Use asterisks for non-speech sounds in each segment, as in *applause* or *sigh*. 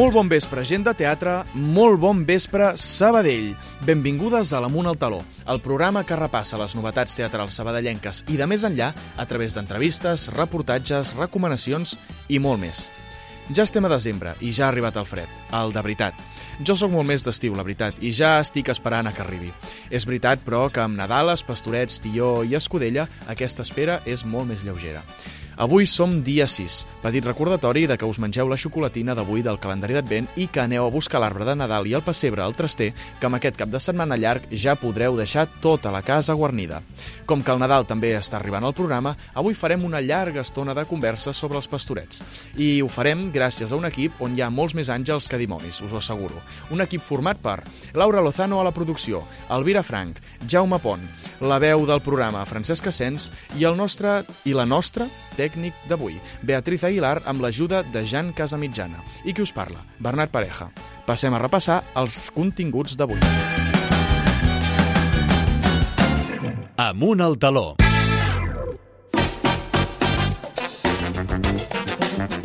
Molt bon vespre, gent de teatre, molt bon vespre, Sabadell. Benvingudes a l'Amunt al Taló, el programa que repassa les novetats teatrals sabadellenques i de més enllà a través d'entrevistes, reportatges, recomanacions i molt més. Ja estem a desembre i ja ha arribat el fred, el de veritat. Jo sóc molt més d'estiu, la veritat, i ja estic esperant a que arribi. És veritat, però, que amb Nadales, Pastorets, Tió i Escudella aquesta espera és molt més lleugera. Avui som dia 6, petit recordatori de que us mengeu la xocolatina d'avui del calendari d'Advent i que aneu a buscar l'arbre de Nadal i el pessebre al traster, que amb aquest cap de setmana llarg ja podreu deixar tota la casa guarnida. Com que el Nadal també està arribant al programa, avui farem una llarga estona de conversa sobre els pastorets. I ho farem gràcies a un equip on hi ha molts més àngels que dimonis, us ho asseguro. Un equip format per Laura Lozano a la producció, Elvira Frank, Jaume Pont, la veu del programa Francesc Asens i el nostre i la nostra tècnic d'avui, Beatriz Aguilar, amb l'ajuda de Jan Casamitjana. I qui us parla? Bernat Pareja. Passem a repassar els continguts d'avui. Amunt al taló.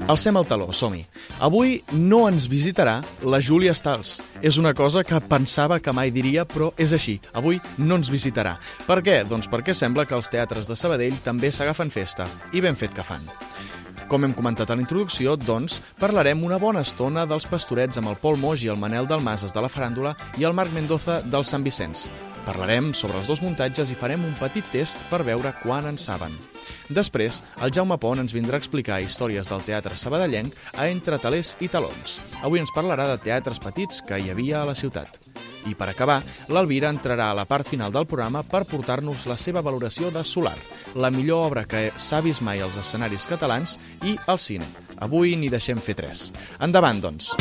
Alcem el taló, som-hi. Avui no ens visitarà la Júlia Stals. És una cosa que pensava que mai diria, però és així. Avui no ens visitarà. Per què? Doncs perquè sembla que els teatres de Sabadell també s'agafen festa. I ben fet que fan. Com hem comentat a la introducció, doncs, parlarem una bona estona dels pastorets amb el Pol Moix i el Manel Dalmases de la Faràndula i el Marc Mendoza del Sant Vicenç. Parlarem sobre els dos muntatges i farem un petit test per veure quan en saben. Després, el Jaume Pont ens vindrà a explicar històries del teatre sabadellenc a Entre Talers i Talons. Avui ens parlarà de teatres petits que hi havia a la ciutat. I per acabar, l'Alvira entrarà a la part final del programa per portar-nos la seva valoració de Solar, la millor obra que s'ha vist mai als escenaris catalans i al cine. Avui n'hi deixem fer tres. Endavant, doncs.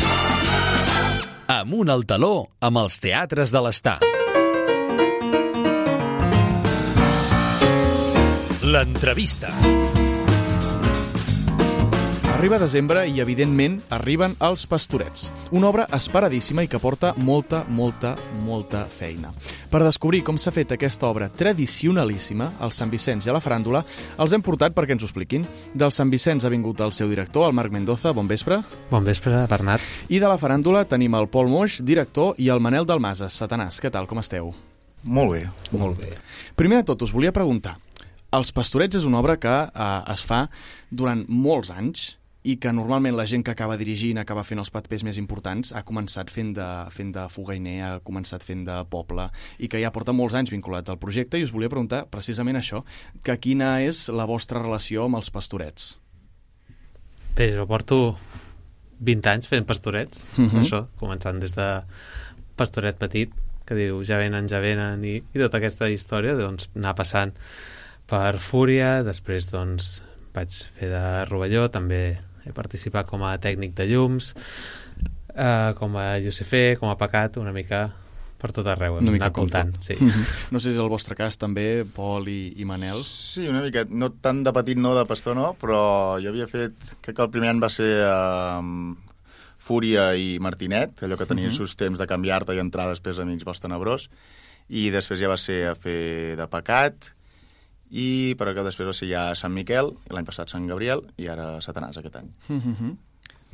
Amunt al taló amb els teatres de l'Estar. L'entrevista. Arriba desembre i, evidentment, arriben els Pastorets. Una obra esperadíssima i que porta molta, molta, molta feina. Per descobrir com s'ha fet aquesta obra tradicionalíssima, al Sant Vicenç i a la Faràndula, els hem portat perquè ens ho expliquin. Del Sant Vicenç ha vingut el seu director, el Marc Mendoza. Bon vespre. Bon vespre, Bernat. I de la Faràndula tenim el Pol Moix, director, i el Manel Dalmases. Satanàs, què tal, com esteu? Molt bé. Molt bé. Primer de tot, us volia preguntar. Els Pastorets és una obra que eh, es fa durant molts anys i que normalment la gent que acaba dirigint, acaba fent els papers més importants, ha començat fent de, fent de fogainer, ha començat fent de poble, i que ja porta molts anys vinculat al projecte, i us volia preguntar precisament això, que quina és la vostra relació amb els pastorets? Bé, jo porto 20 anys fent pastorets, uh Mhm. -huh. això, començant des de pastoret petit, que diu ja venen, ja venen, i, i tota aquesta història, doncs, anar passant per Fúria, després, doncs, vaig fer de rovelló, també he participat com a tècnic de llums, eh, com a Josefé, com a pecat, una mica per tot arreu, hem Una mica comptant, tot. sí. *laughs* No sé si és el vostre cas també, Pol i, i Manel. Sí, una mica, no tant de petit no, de pastor no, però jo havia fet, crec que el primer any va ser um, Fúria i Martinet, allò que tenia uh -huh. sus temps de canviar-te i entrar després Amics Bos Tenebrós, i després ja va ser a fer de Pecat, i però que després va ser ja Sant Miquel, l'any passat Sant Gabriel, i ara Satanàs aquest any. Mm -hmm.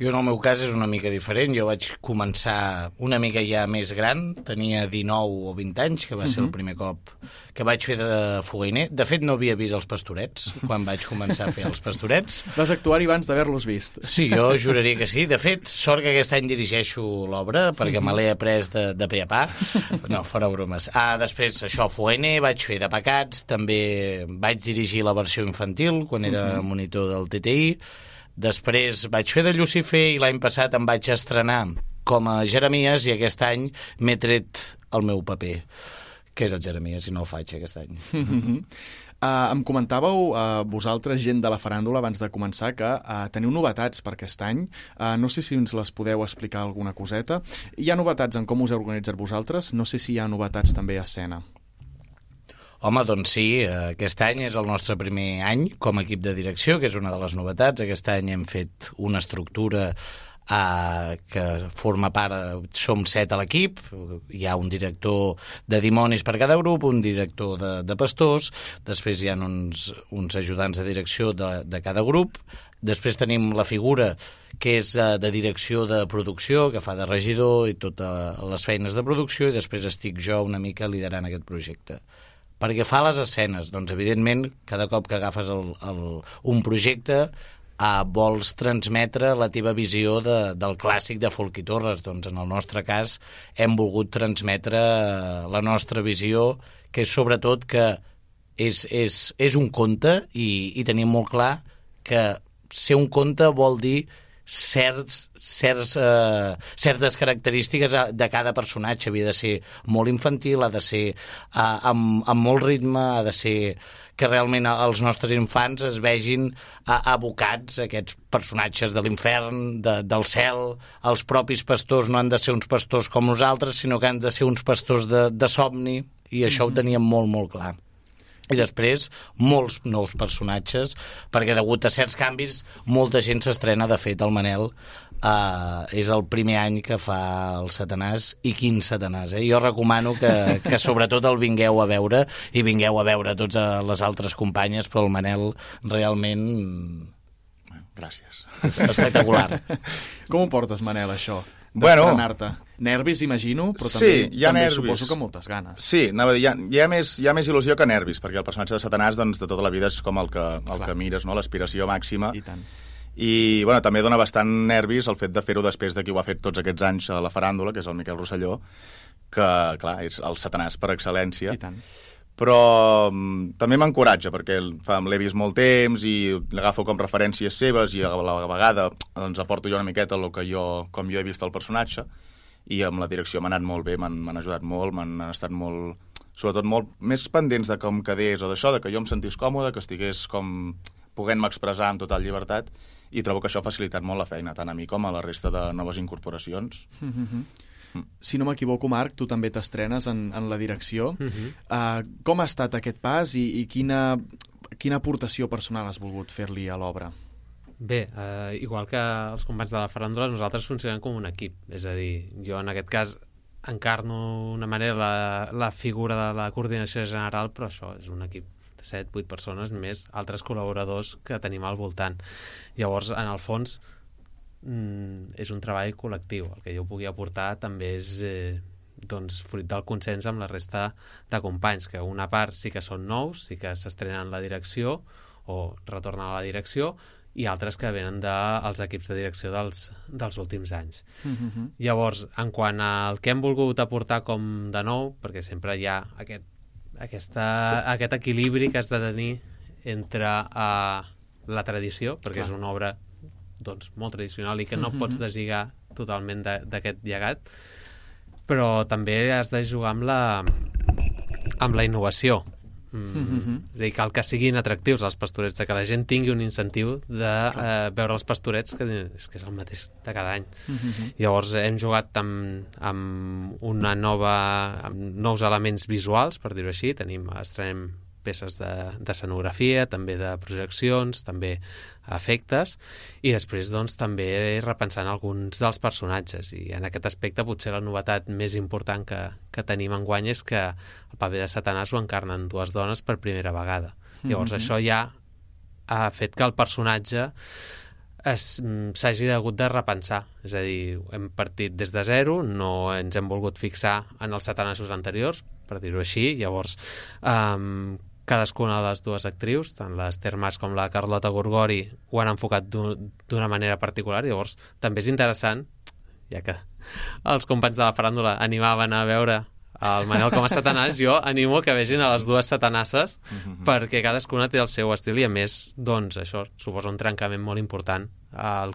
Jo en el meu cas és una mica diferent. Jo vaig començar una mica ja més gran, tenia 19 o 20 anys, que va ser el primer cop que vaig fer de fogainer. De fet, no havia vist els pastorets quan vaig començar a fer els pastorets. *laughs* Vas actuar-hi abans d'haver-los vist. Sí, jo juraria que sí. De fet, sort que aquest any dirigeixo l'obra, perquè me l'he après de, de pe a pa. No, fora bromes. Ah, després, això, fogainer, vaig fer de pecats, també vaig dirigir la versió infantil, quan era monitor del TTI, Després vaig fer de Lucifer i l'any passat em vaig estrenar com a Jeremies i aquest any m'he tret el meu paper, que és el Jeremies, i no el faig aquest any. Uh, *laughs* em comentàveu, uh, vosaltres, gent de la faràndula, abans de començar, que uh, teniu novetats per aquest any. Uh, no sé si ens les podeu explicar alguna coseta. Hi ha novetats en com us heu organitzat vosaltres? No sé si hi ha novetats també a escena. Home, doncs sí, eh, aquest any és el nostre primer any com a equip de direcció, que és una de les novetats. Aquest any hem fet una estructura eh, que forma part, eh, som set a l'equip, hi ha un director de dimonis per cada grup, un director de, de pastors, després hi ha uns, uns ajudants de direcció de, de cada grup, després tenim la figura que és uh, de direcció de producció, que fa de regidor i totes les feines de producció, i després estic jo una mica liderant aquest projecte. Perquè fa les escenes, doncs evidentment, cada cop que agafes el, el, un projecte uh, vols transmetre la teva visió de, del clàssic de Folk i Torres. Doncs en el nostre cas hem volgut transmetre uh, la nostra visió, que és sobretot que és, és, és un conte i, i tenim molt clar que ser un conte vol dir certs, certs, uh, certes característiques de cada personatge. Havia de ser molt infantil, ha de ser uh, amb, amb molt ritme, ha de ser que realment els nostres infants es vegin abocats a aquests personatges de l'infern, de, del cel. Els propis pastors no han de ser uns pastors com nosaltres, sinó que han de ser uns pastors de, de somni, i això mm -hmm. ho mhm. teníem molt, molt clar i després molts nous personatges, perquè degut a certs canvis molta gent s'estrena, de fet, el Manel uh, és el primer any que fa el Satanàs, i quin Satanàs, eh? Jo recomano que, que sobretot el vingueu a veure, i vingueu a veure tots les altres companyes, però el Manel realment... Gràcies. Espectacular. Com ho portes, Manel, això? Bueno. Nervis, imagino, però també, sí, hi ha també nervis. suposo que moltes ganes. Sí, anava a dir, hi ha, hi, ha més, hi ha més il·lusió que nervis, perquè el personatge de Satanàs doncs, de tota la vida és com el que, el Clar. que mires, no? l'aspiració màxima. I tant. I bueno, també dona bastant nervis el fet de fer-ho després de qui ho ha fet tots aquests anys a la faràndula, que és el Miquel Rosselló, que, clar, és el Satanàs per excel·lència. I tant. Però mm, també m'encoratja, perquè fa- l'he vist molt temps i l'agafo com referències seves i a la vegada doncs, aporto jo una miqueta el que jo, com jo he vist el personatge i amb la direcció m'ha anat molt bé, m'han ajudat molt, m'han han estat molt, sobretot molt més pendents de com quedés o d'això, de que jo em sentís còmode, que estigués com poguent-me expressar amb total llibertat i trobo que això ha facilitat molt la feina, tant a mi com a la resta de noves incorporacions. *laughs* Si no m'equivoco, Marc, tu també t'estrenes en, en la direcció. Mm -hmm. uh, com ha estat aquest pas i, i quina, quina aportació personal has volgut fer-li a l'obra? Bé, eh, igual que els companys de la faràndula, nosaltres funcionem com un equip. És a dir, jo en aquest cas encarno una manera la, la figura de la coordinació general, però això és un equip de 7-8 persones més altres col·laboradors que tenim al voltant. Llavors, en el fons, mm, és un treball col·lectiu. El que jo pugui aportar també és eh, doncs, fruit del consens amb la resta de companys, que una part sí que són nous, sí que s'estrenen la direcció o retornen a la direcció, i altres que venen dels de, equips de direcció dels, dels últims anys. Mm -hmm. Llavors, en quant al que hem volgut aportar com de nou, perquè sempre hi ha aquest, aquesta, aquest equilibri que has de tenir entre uh, la tradició, perquè Clar. és una obra doncs, molt tradicional i que no pots deslligar totalment de- d'aquest llegat, però també has de jugar amb la, amb la innovació. Mm. És a dir, cal que siguin atractius els pastorets, de que la gent tingui un incentiu de eh, veure els pastorets, que és que és el mateix de cada any. Mhm. Llavors hem jugat amb, amb una nova amb nous elements visuals, per dir-ho així. Tenim, estrenem peces de, de també de projeccions, també efectes, i després doncs, també repensant alguns dels personatges. I en aquest aspecte potser la novetat més important que, que tenim en guany és que el paper de Satanàs ho encarnen dues dones per primera vegada. Llavors Mhm. això ja ha fet que el personatge es- mm, s'hagi hagut de repensar. És a dir, hem partit des de zero, no ens hem volgut fixar en els satanassos anteriors, per dir-ho així. Llavors, um, cadascuna de les dues actrius, tant l'Ester Mas com la Carlota Gorgori, ho han enfocat d'u- d'una manera particular. Llavors, també és interessant, ja que els companys de la faràndula animaven a veure el Manel com a satanàs, jo animo que vegin a les dues satanasses perquè cadascuna té el seu estil i a més, doncs, això suposa un trencament molt important al,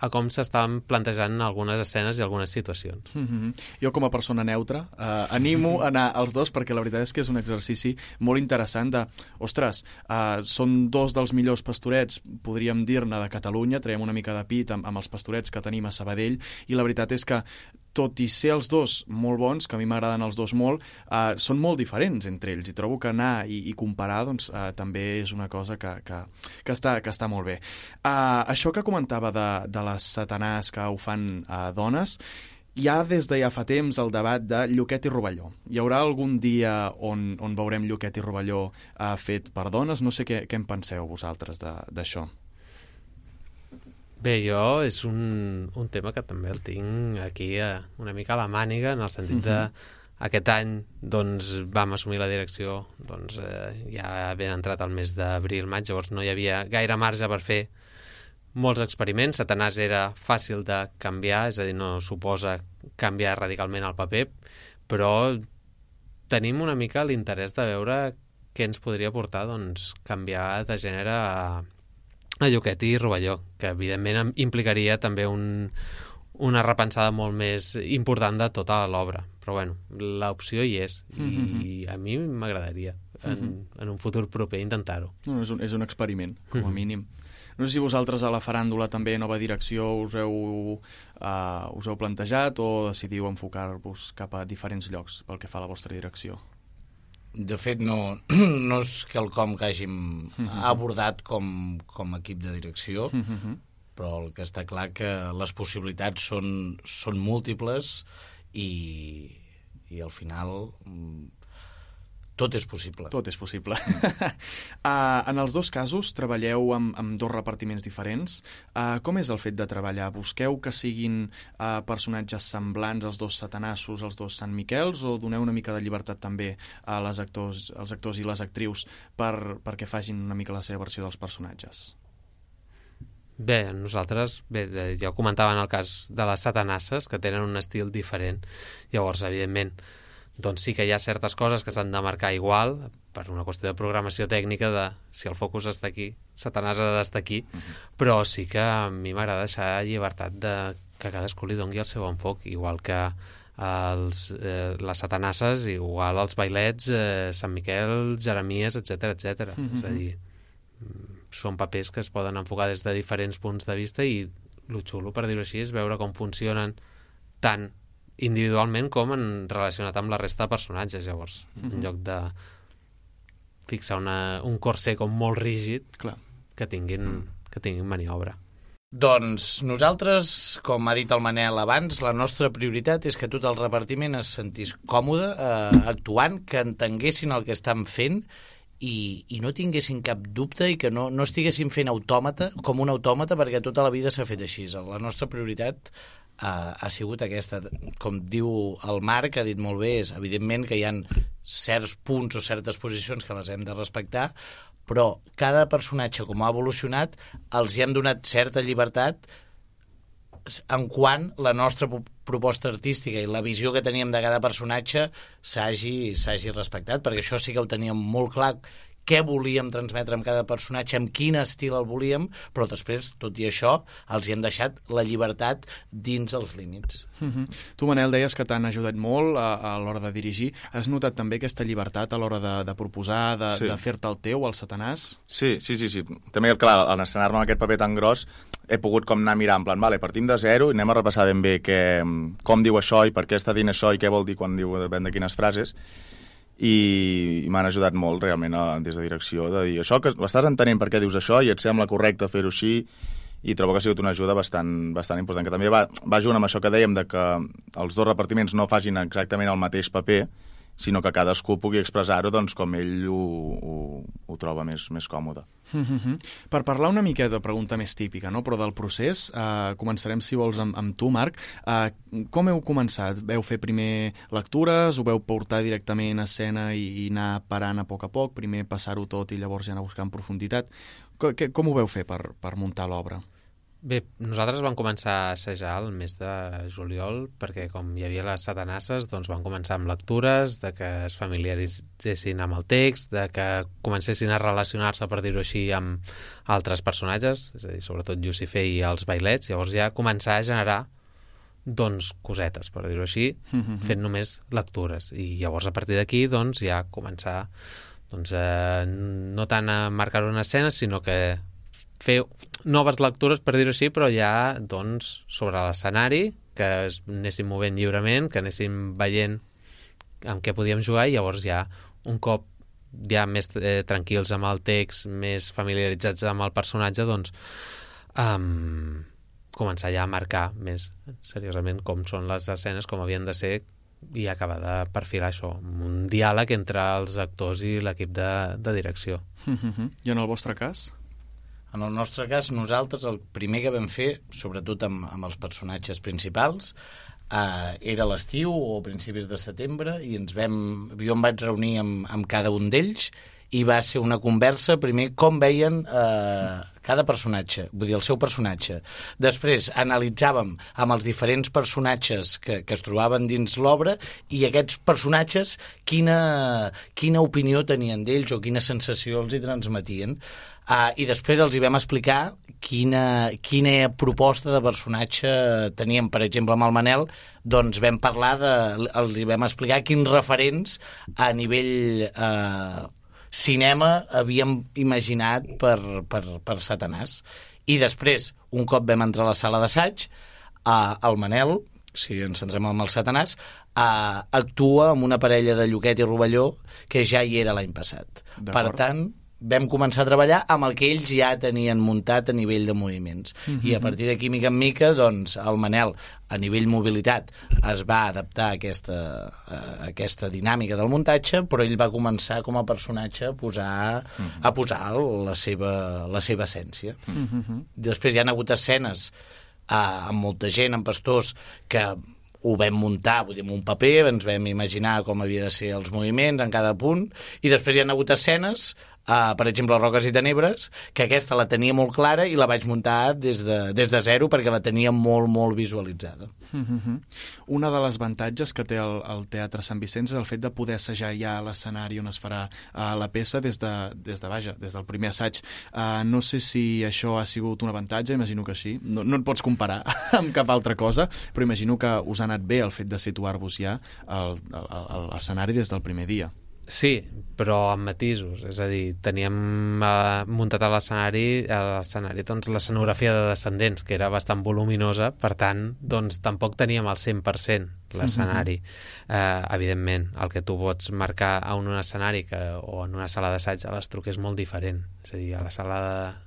a com s'estan plantejant algunes escenes i algunes situacions. Mm -hmm. Jo, com a persona neutra, eh, animo a anar als dos perquè la veritat és que és un exercici molt interessant de, ostres, eh, són dos dels millors pastorets, podríem dir-ne, de Catalunya, traiem una mica de pit amb, amb els pastorets que tenim a Sabadell, i la veritat és que tot i ser els dos molt bons, que a mi m'agraden els dos molt, eh, són molt diferents entre ells i trobo que anar i, i comparar doncs, eh, també és una cosa que, que, que, està, que està molt bé. Eh, això que comentava de, de les satanàs que ho fan eh, dones, hi ha des de ja fa temps el debat de Lluquet i Rovelló. Hi haurà algun dia on, on veurem Lluquet i Rovelló eh, fet per dones? No sé què, què en penseu vosaltres d'això. Bé, jo és un, un tema que també el tinc aquí eh, una mica a la màniga, en el sentit de aquest any doncs, vam assumir la direcció doncs, eh, ja ben entrat al mes d'abril-maig, llavors no hi havia gaire marge per fer molts experiments. Satanàs era fàcil de canviar, és a dir, no suposa canviar radicalment el paper, però tenim una mica l'interès de veure què ens podria portar doncs, canviar de gènere a, a Lloquet i Rovelló, que evidentment implicaria també un, una repensada molt més important de tota l'obra. Però bueno, l'opció hi és, i a mi m'agradaria en, en un futur proper intentar-ho. No, és, un, és un experiment, com a Mhm. mínim. No sé si vosaltres a la faràndula també, nova direcció, us heu, uh, us heu plantejat o decidiu enfocar-vos cap a diferents llocs pel que fa a la vostra direcció? De fet, no, *clears throat* no és quelcom que hàgim abordat com, com a equip de direcció, però el que està clar que les possibilitats són, són múltiples i, i al final mm, tot és possible. Tot és possible. uh, *laughs* en els dos casos treballeu amb, amb dos repartiments diferents. Uh, com és el fet de treballar? Busqueu que siguin uh, personatges semblants als dos satanassos, als dos Sant Miquels, o doneu una mica de llibertat també a les actors, als actors i les actrius per, perquè facin una mica la seva versió dels personatges? Bé, nosaltres, bé, de- ja ho comentava en el cas de les satanasses, que tenen un estil diferent. Llavors, evidentment, doncs sí que hi ha certes coses que s'han de marcar igual, per una qüestió de programació tècnica de si el focus està aquí, Satanàs ha d'estar aquí, però sí que a mi m'agrada deixar llibertat de que cadascú li dongui el seu enfoc, igual que els, eh, les satanasses, igual els bailets, eh, Sant Miquel, Jeremies, etc etc. És a dir, són papers que es poden enfocar des de diferents punts de vista i el xulo, per dir-ho així, és veure com funcionen tant individualment com en relacionat amb la resta de personatges. Llavors, en lloc de fixar una, un corser com molt rígid, Clar. que tinguin, que tinguin maniobra. Doncs nosaltres, com ha dit el Manel abans, la nostra prioritat és que tot el repartiment es sentís còmode eh, actuant, que entenguessin el que estan fent i, i no tinguessin cap dubte i que no, no estiguessin fent autòmata com un autòmata perquè tota la vida s'ha fet així. La nostra prioritat ha, ha sigut aquesta. Com diu el Marc, ha dit molt bé, és evidentment que hi han certs punts o certes posicions que les hem de respectar, però cada personatge, com ha evolucionat, els hi hem donat certa llibertat en quant la nostra po- proposta artística i la visió que teníem de cada personatge s'hagi respectat, perquè això sí que ho teníem molt clar què volíem transmetre amb cada personatge, amb quin estil el volíem, però després, tot i això, els hi hem deixat la llibertat dins els límits. Mm -hmm. Tu, Manel, deies que t'han ajudat molt a, a l'hora de dirigir. Has notat també aquesta llibertat a l'hora de, de proposar, de, Sí. de fer-te el teu, el satanàs? Sí, sí, sí, sí. També, clar, en estrenar-me amb aquest paper tan gros, he pogut com anar mirant, en plan, vale, partim de zero i anem a repassar ben bé què, com diu això i per què està dient això i què vol dir quan diu depèn de quines frases i, i m'han ajudat molt realment a, des de direcció de dir això que estàs entenent per què dius això i et sembla correcte fer-ho així? I trobo que ha sigut una ajuda bastant, bastant important que també va, va junt amb això que dèiem de que els dos repartiments no facin exactament el mateix paper sinó que cadascú pugui expressar-ho doncs, com ell ho, ho, ho troba més, més còmode. Mm *laughs* -hmm. Per parlar una mica de pregunta més típica, no? però del procés, eh, començarem, si vols, amb, amb tu, Marc. Eh, com heu començat? Veu fer primer lectures, ho veu portar directament a escena i, i anar parant a poc a poc, primer passar-ho tot i llavors ja anar buscant profunditat? Com, com ho veu fer per, per muntar l'obra? Bé, nosaltres vam començar a assajar el mes de juliol perquè com hi havia les satanasses doncs vam començar amb lectures, de que es familiaritzessin amb el text, de que comencessin a relacionar-se, per dir-ho així, amb altres personatges, és a dir, sobretot Lucifer i els bailets, llavors ja començar a generar doncs cosetes, per dir-ho així, fent només lectures. I llavors a partir d'aquí doncs ja començar doncs, eh, no tant a marcar una escena, sinó que fer noves lectures, per dir-ho així, però ja doncs, sobre l'escenari, que es anéssim movent lliurement, que anéssim veient amb què podíem jugar i llavors ja un cop ja més eh, tranquils amb el text, més familiaritzats amb el personatge, doncs um, començar ja a marcar més seriosament com són les escenes, com havien de ser i acabar de perfilar això, un diàleg entre els actors i l'equip de, de direcció. Mm *laughs* -hmm. I en el vostre cas? En el nostre cas, nosaltres el primer que vam fer, sobretot amb, amb els personatges principals, eh, era l'estiu o principis de setembre i ens vam, jo em vaig reunir amb, amb cada un d'ells i va ser una conversa, primer, com veien eh, cada personatge, vull dir, el seu personatge. Després analitzàvem amb els diferents personatges que, que es trobaven dins l'obra i aquests personatges quina, quina opinió tenien d'ells o quina sensació els hi transmetien. Uh, I després els hi vam explicar quina, quina proposta de personatge teníem. Per exemple, amb el Manel, doncs vam parlar de... Els hi vam explicar quins referents a nivell uh, cinema havíem imaginat per, per, per Satanàs. I després, un cop vam entrar a la sala d'assaig, uh, el Manel, si ens centrem en el Satanàs, uh, actua amb una parella de Lloquet i Rovelló que ja hi era l'any passat. Per tant, vam començar a treballar amb el que ells ja tenien muntat a nivell de moviments. Mm -hmm. I a partir d'aquí, mica en mica, doncs, el Manel, a nivell mobilitat, es va adaptar a aquesta, a aquesta dinàmica del muntatge, però ell va començar com a personatge a posar, mm -hmm. a posar la, seva, la seva essència. Mm -hmm. Després hi ha hagut escenes eh, amb molta gent, amb pastors, que ho vam muntar, vull dir, un paper, ens vam imaginar com havia de ser els moviments en cada punt, i després hi ha hagut escenes uh, per exemple, Roques i Tenebres, que aquesta la tenia molt clara i la vaig muntar des de, des de zero perquè la tenia molt, molt visualitzada. Mm -hmm. Una de les avantatges que té el, el Teatre Sant Vicenç és el fet de poder assajar ja l'escenari on es farà uh, la peça des de, des de, vaja, des del primer assaig. Uh, no sé si això ha sigut un avantatge, imagino que sí. No, no et pots comparar *laughs* amb cap altra cosa, però imagino que us ha anat bé el fet de situar-vos ja a l'escenari des del primer dia. Sí, però amb matisos, és a dir, teníem eh, muntat a l'escenari a l'escenari doncs, l'escenografia de Descendents, que era bastant voluminosa, per tant, doncs tampoc teníem el 100% l'escenari. Mm -hmm. eh, evidentment, el que tu pots marcar a un escenari que, o en una sala d'assaig a l'estruc és molt diferent. És a dir, a la sala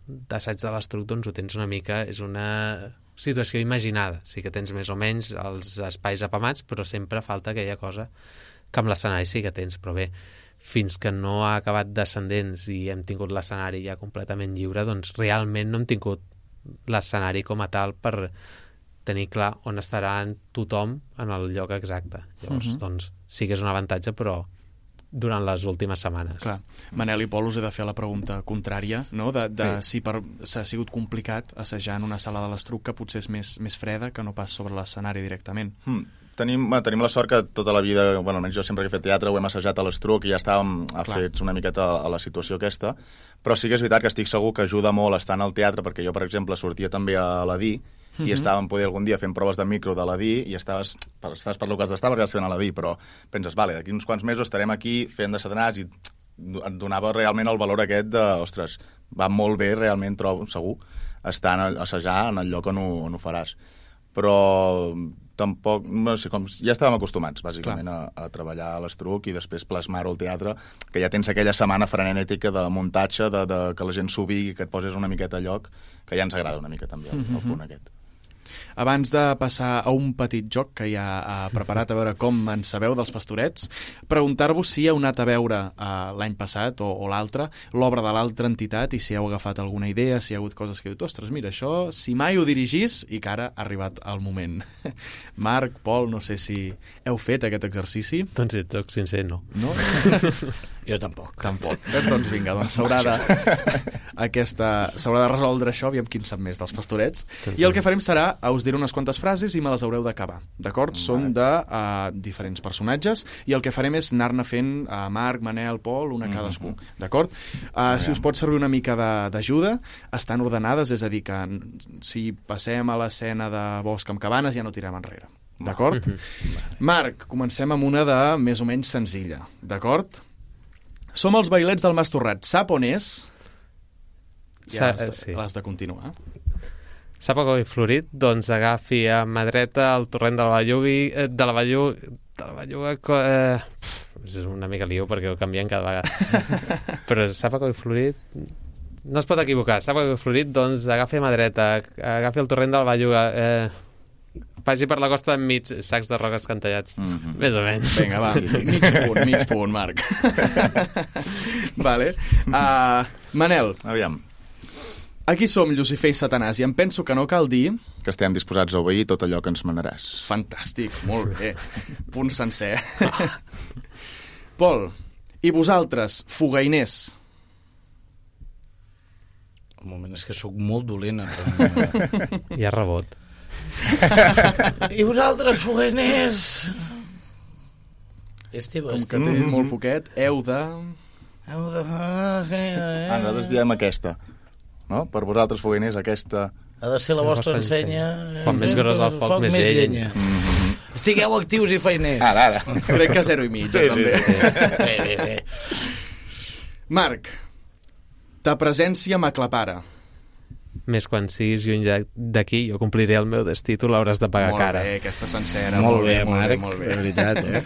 d'assaig de l'estruc doncs ho tens una mica, és una situació imaginada. Sí que tens més o menys els espais apamats, però sempre falta aquella cosa que amb l'escenari sí que tens, però bé, fins que no ha acabat descendents i hem tingut l'escenari ja completament lliure, doncs realment no hem tingut l'escenari com a tal per tenir clar on estarà tothom en el lloc exacte. Llavors, uh mhm. -huh. doncs, sí que és un avantatge, però durant les últimes setmanes. Clar. Manel i Pol, us he de fer la pregunta contrària, no? de, de sí. si per, s'ha sigut complicat assajar en una sala de l'estruc que potser és més, més freda que no pas sobre l'escenari directament. Hmm tenim, tenim la sort que tota la vida, bueno, almenys jo sempre que he fet teatre ho hem assajat a l'estruc i ja estàvem fets una miqueta a, a la situació aquesta, però sí que és veritat que estic segur que ajuda molt estar al teatre, perquè jo, per exemple, sortia també a la DI, i uh mhm. -huh. estàvem poder algun dia fent proves de micro de la DI i estaves, per, estaves per lo que has d'estar perquè estàs fent a la DI, però penses, vale, d'aquí uns quants mesos estarem aquí fent de satanats i et donava realment el valor aquest de, ostres, va molt bé realment, trobo, segur, estar a assajar en el lloc on ho, on ho faràs. Però tampoc, no sé com, ja estàvem acostumats, bàsicament, a, a treballar a l'estruc i després plasmar-ho al teatre, que ja tens aquella setmana frenètica de muntatge, de, de que la gent s'ho que et poses una miqueta a lloc, que ja ens agrada una mica també el, mm -hmm. el punt aquest. Abans de passar a un petit joc que ja ha preparat a veure com en sabeu dels pastorets, preguntar-vos si heu anat a veure uh, l'any passat o, o l'altre l'obra de l'altra entitat i si heu agafat alguna idea, si hi ha hagut coses que diu ostres, mira, això, si mai ho dirigís i que ara ha arribat el moment. *laughs* Marc, Pol, no sé si heu fet aquest exercici. Doncs si et soc sincer, no. No? *laughs* jo tampoc. Tampoc. Eh, doncs vinga, doncs s'haurà de, aquesta, s'haurà de resoldre això, aviam quin sap més dels pastorets. I el que farem serà, us diré unes quantes frases i me les haureu d'acabar, d'acord? Són de uh, diferents personatges i el que farem és anar-ne fent a uh, Marc, Manel, Pol, una mm -hmm. cadascú, d'acord? Uh, si us pot servir una mica d'ajuda, estan ordenades, és a dir, que si passem a l'escena de bosc amb cabanes ja no tirem enrere, d'acord? Mm -hmm. Marc, comencem amb una de més o menys senzilla, d'acord? Som els bailets del Mastorrat. Sap on és? Ja de, sí. de continuar sap a i florit, doncs agafi a mà dreta el torrent de la Ballugui, eh, de la Ballugui, de la Ballugui, eh, és una mica liu perquè ho canviem cada vegada. *laughs* Però sap a i florit, no es pot equivocar, sap a i florit, doncs agafi a mà dreta, agafi el torrent de la Ballugui, eh, vagi per la costa enmig, sacs de roques cantallats. Mm -hmm. Més o menys. Vinga, va, sí, sí. *laughs* mig punt, mig punt, Marc. *laughs* vale. Uh, Manel. Aviam. Aquí som Lucifer i Satanàs i em penso que no cal dir... Que estem disposats a obeir tot allò que ens manaràs. Fantàstic, molt bé. Punt sencer. *laughs* Pol, i vosaltres, fogainers? Un moment, és que sóc molt dolent. en- Hi ha rebot. I vosaltres, fogueners? És teva, Com és que té molt poquet, heu de... Heu de... eh, Ah, nosaltres diem aquesta. No? Per vosaltres, fogueners, aquesta... Ha de ser la vostra vostra ensenya. Quan més gros el foc, més llenya. Estigueu actius i feiners. Ara, ara. Crec que zero i mig, Sí, també. sí. Bé, bé, bé. Marc, ta presència m'aclapara. Més quan siguis lluny de- d'aquí, jo compliré el meu destí, tu l'hauràs de pagar molt cara. bé, aquesta sencera. Molt bé, molt Marc, molt de bé. veritat, eh?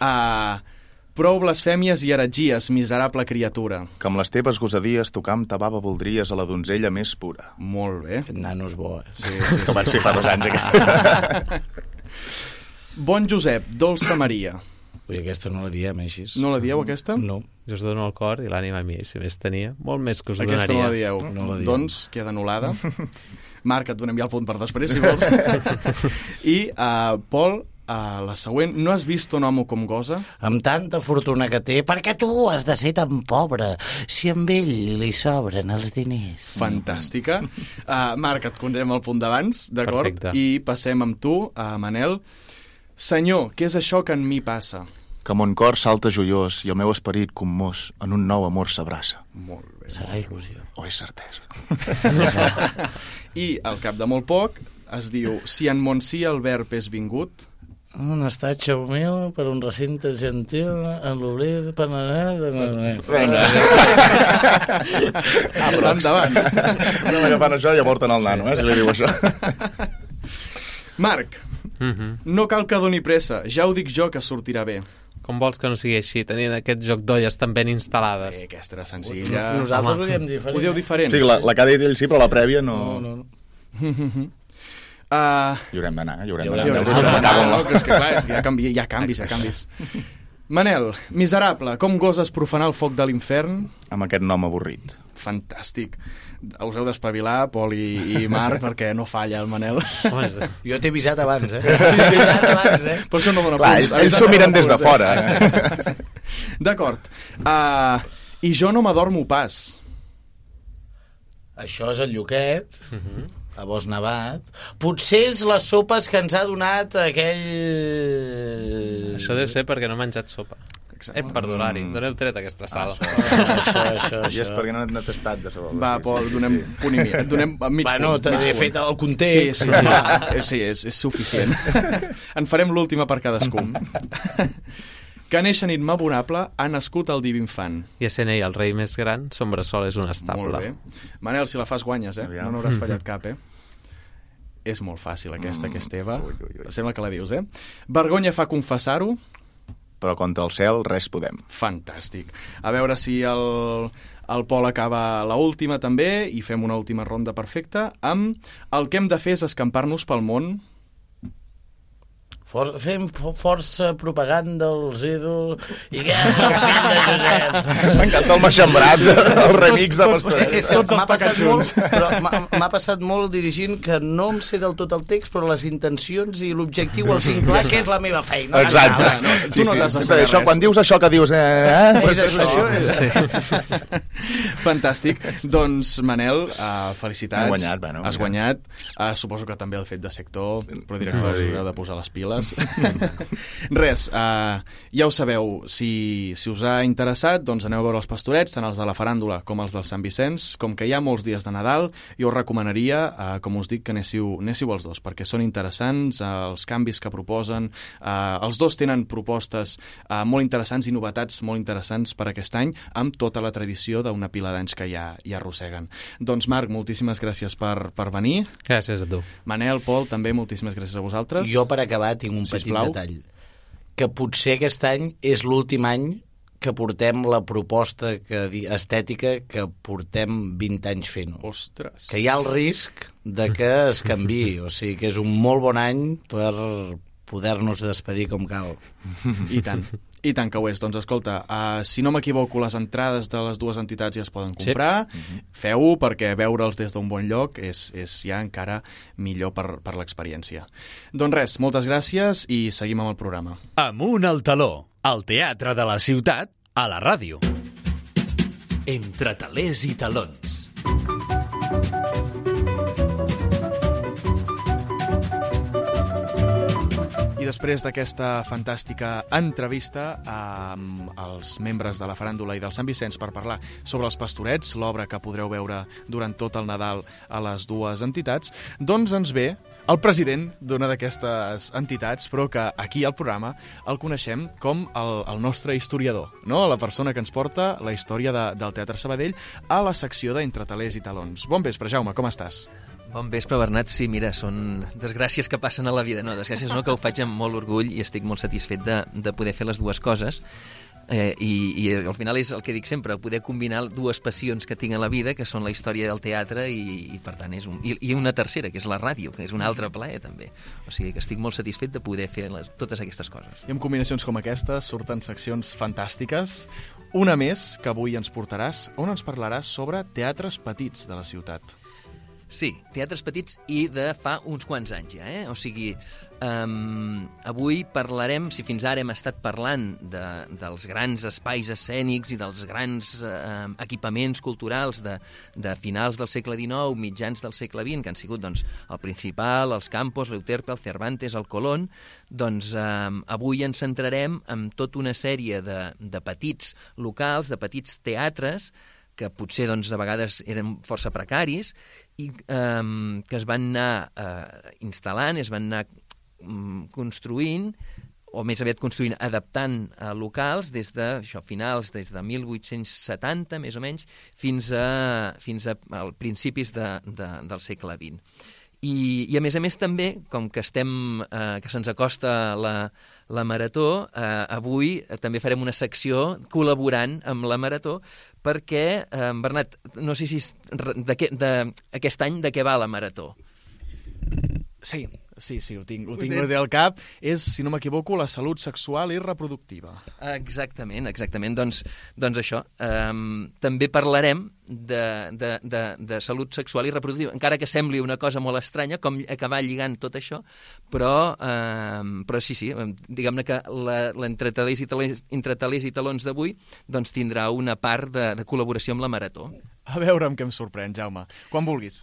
Uh, *laughs* prou blasfèmies i heretgies, miserable criatura. Que amb les teves gosadies tocam ta baba voldries a la donzella més pura. Molt bé. Aquest nano és bo, eh? Sí, sí, Que van ser fa dos anys, aquest. *laughs* Bon Josep, dolça Maria. Ui, aquesta no la diem, així. No la dieu, aquesta? No. Jo us dono el cor i l'ànima a mi, si més tenia, molt més que us Aquesta no la donaria. dieu. No la diem. Doncs queda anul·lada. *laughs* Marc, et donem ja el punt per després, si vols. *laughs* I, uh, Pol, uh, la següent. No has vist un home com gosa? Amb tanta fortuna que té, per què tu has de ser tan pobre si amb ell li sobren els diners? Fantàstica. Uh, Marc, et condrem el punt d'abans, d'acord? I passem amb tu, a Manel. Senyor, què és això que en mi passa? Que mon cor salta joiós i el meu esperit commós en un nou amor s'abraça. Molt bé. Serà il·lusió. O és certesa. I, al cap de molt poc, es diu Si en Montsí el verb és vingut, Un estatge humil per un recinte gentil en l'oblit per anar... Vinga. ah, *laughs* però endavant. No m'agafant això i avorten el nano, eh, si li diu això. Marc, Mhm. no cal que doni pressa, ja ho dic jo que sortirà bé. Com vols que no sigui així, tenint aquest joc d'olles tan ben instal·lades? Eh, aquesta era senzilla. Nosaltres Home. ho diem diferent. Ho dieu diferent? Sí, la, la que ha dit ell sí, però la prèvia no... No, no, no. Uh, *laughs* Hi haurem d'anar, hi haurem Hi d'anar. haurem sí, d'anar. no, és que clar, és que hi ha, canvi, hi ha canvis, hi ha canvis. Manel, miserable, com goses profanar el foc de l'infern? Amb aquest nom avorrit. Fantàstic. Us heu d'espavilar, Pol i, i Marc, *laughs* perquè no falla el Manel. Jo t'he avisat abans, eh? Sí, sí. avisat abans, eh? Per això no dona Clar, punts. ells, s'ho miren des de fora. Eh? *laughs* D'acord. Uh, I jo no m'adormo pas. Això és el lloquet, a Bos Nevat. Potser és les sopes que ens ha donat aquell... Això deu ser perquè no he menjat sopa. Eh, perdonar-hi, Mm. d'on heu tret aquesta sala? Això, això, *laughs* I és això. perquè no n'ha tastat de sabó. Va, Pol, donem punt i mig. Donem mig Bueno, punt. t'he fet el Sí, context. sí, sí, Eh, sí és, és suficient. en farem l'última per cadascú. *laughs* que néixer nit memorable ha nascut el div infant. I essent ell el rei més gran, son bressol és un estable. Molt bé. Manel, si la fas guanyes, eh? Aviam. No n'hauràs fallat cap, eh? És molt fàcil aquesta, que és teva. Ui, ui, ui. Sembla que la dius, eh? Vergonya fa confessar-ho. Però contra el cel res podem. Fantàstic. A veure si el, el Pol acaba la última també i fem una última ronda perfecta amb el que hem de fer és escampar-nos pel món For, fem fo- força propaganda als ídols i què és? *laughs* M'encanta el maxembrat, *laughs* el remix de Pastoret. És que Tots els m'ha passat molt, però passat molt dirigint que no em sé del tot el text, però les intencions i l'objectiu el tinc clar, que és la meva feina. Exacte. Ah, no, tu sí, no sí. Sempre això, quan dius això que dius... Eh, eh? És això. *laughs* Fantàstic. Doncs, Manel, uh, felicitats. Guanyat, bueno, Has guanyat. Uh, suposo que també el fet de sector, però director, us haureu de posar les piles. *laughs* Res, uh, ja ho sabeu. Si, si us ha interessat, doncs aneu a veure els pastorets, tant els de la faràndula com els del Sant Vicenç. Com que hi ha molts dies de Nadal, jo us recomanaria, uh, com us dic, que anéssiu, anéssiu els dos, perquè són interessants uh, els canvis que proposen. Uh, els dos tenen propostes uh, molt interessants i novetats molt interessants per aquest any, amb tota la tradició d'una pila d'anys que ja, ja arrosseguen. Doncs, Marc, moltíssimes gràcies per, per venir. Gràcies a tu. Manel, Pol, també moltíssimes gràcies a vosaltres. Jo, per acabar, tinc un Sisplau. petit detall. Que potser aquest any és l'últim any que portem la proposta que, estètica que portem 20 anys fent-ho. Ostres. Que hi ha el risc de que es canvi, *laughs* o sigui que és un molt bon any per, poder-nos despedir com cal. I tant. I tant que ho és. Doncs escolta, uh, si no m'equivoco, les entrades de les dues entitats ja es poden comprar. Sí. Feu-ho perquè veure'ls des d'un bon lloc és, és ja encara millor per, per l'experiència. Doncs res, moltes gràcies i seguim amb el programa. Amunt al taló, al teatre de la ciutat, a la ràdio. Entre talers i talons. Després d'aquesta fantàstica entrevista amb els membres de la faràndula i del Sant Vicenç per parlar sobre els pastorets, l'obra que podreu veure durant tot el Nadal a les dues entitats, doncs ens ve el president d'una d'aquestes entitats, però que aquí al programa el coneixem com el, el nostre historiador, no? la persona que ens porta la història de, del Teatre Sabadell a la secció d'Entre talers i talons. Bon vespre, Jaume, com estàs? Bon vespre, Bernat. Sí, mira, són desgràcies que passen a la vida. No, desgràcies no, que ho faig amb molt orgull i estic molt satisfet de, de poder fer les dues coses. Eh, i, I al final és el que dic sempre, poder combinar dues passions que tinc a la vida, que són la història del teatre i, i per tant, és un, i, i una tercera, que és la ràdio, que és un altre plaer també. O sigui que estic molt satisfet de poder fer les, totes aquestes coses. I amb combinacions com aquestes surten seccions fantàstiques. Una més que avui ens portaràs, on ens parlaràs sobre teatres petits de la ciutat. Sí, teatres petits i de fa uns quants anys ja, eh? O sigui, um, avui parlarem, si fins ara hem estat parlant de, dels grans espais escènics i dels grans uh, equipaments culturals de, de finals del segle XIX, mitjans del segle XX, que han sigut doncs, el Principal, els Campos, l'Euterpe, el Cervantes, el Colón, doncs um, avui ens centrarem en tota una sèrie de, de petits locals, de petits teatres, que potser doncs, de vegades eren força precaris i eh, que es van anar eh, instal·lant, es van anar mm, construint o més aviat construint, adaptant a locals des de això, finals, des de 1870, més o menys, fins a, fins a principis de, de, del segle XX. I, I a més a més també, com que estem, eh, que se'ns acosta la, la Marató, eh, avui també farem una secció col·laborant amb la Marató perquè, eh, Bernat, no sé si de, què, de, aquest any de què va la Marató? Sí, sí, sí, ho tinc, ho tinc bé al cap. És, si no m'equivoco, la salut sexual i reproductiva. Exactament, exactament. Doncs, doncs això. Um, també parlarem de, de, de, de salut sexual i reproductiva, encara que sembli una cosa molt estranya, com acabar lligant tot això, però, um, però sí, sí, diguem-ne que l'entretalers i, talers, i talons d'avui doncs tindrà una part de, de col·laboració amb la Marató. A veure amb què em sorprèn, Jaume. Quan vulguis.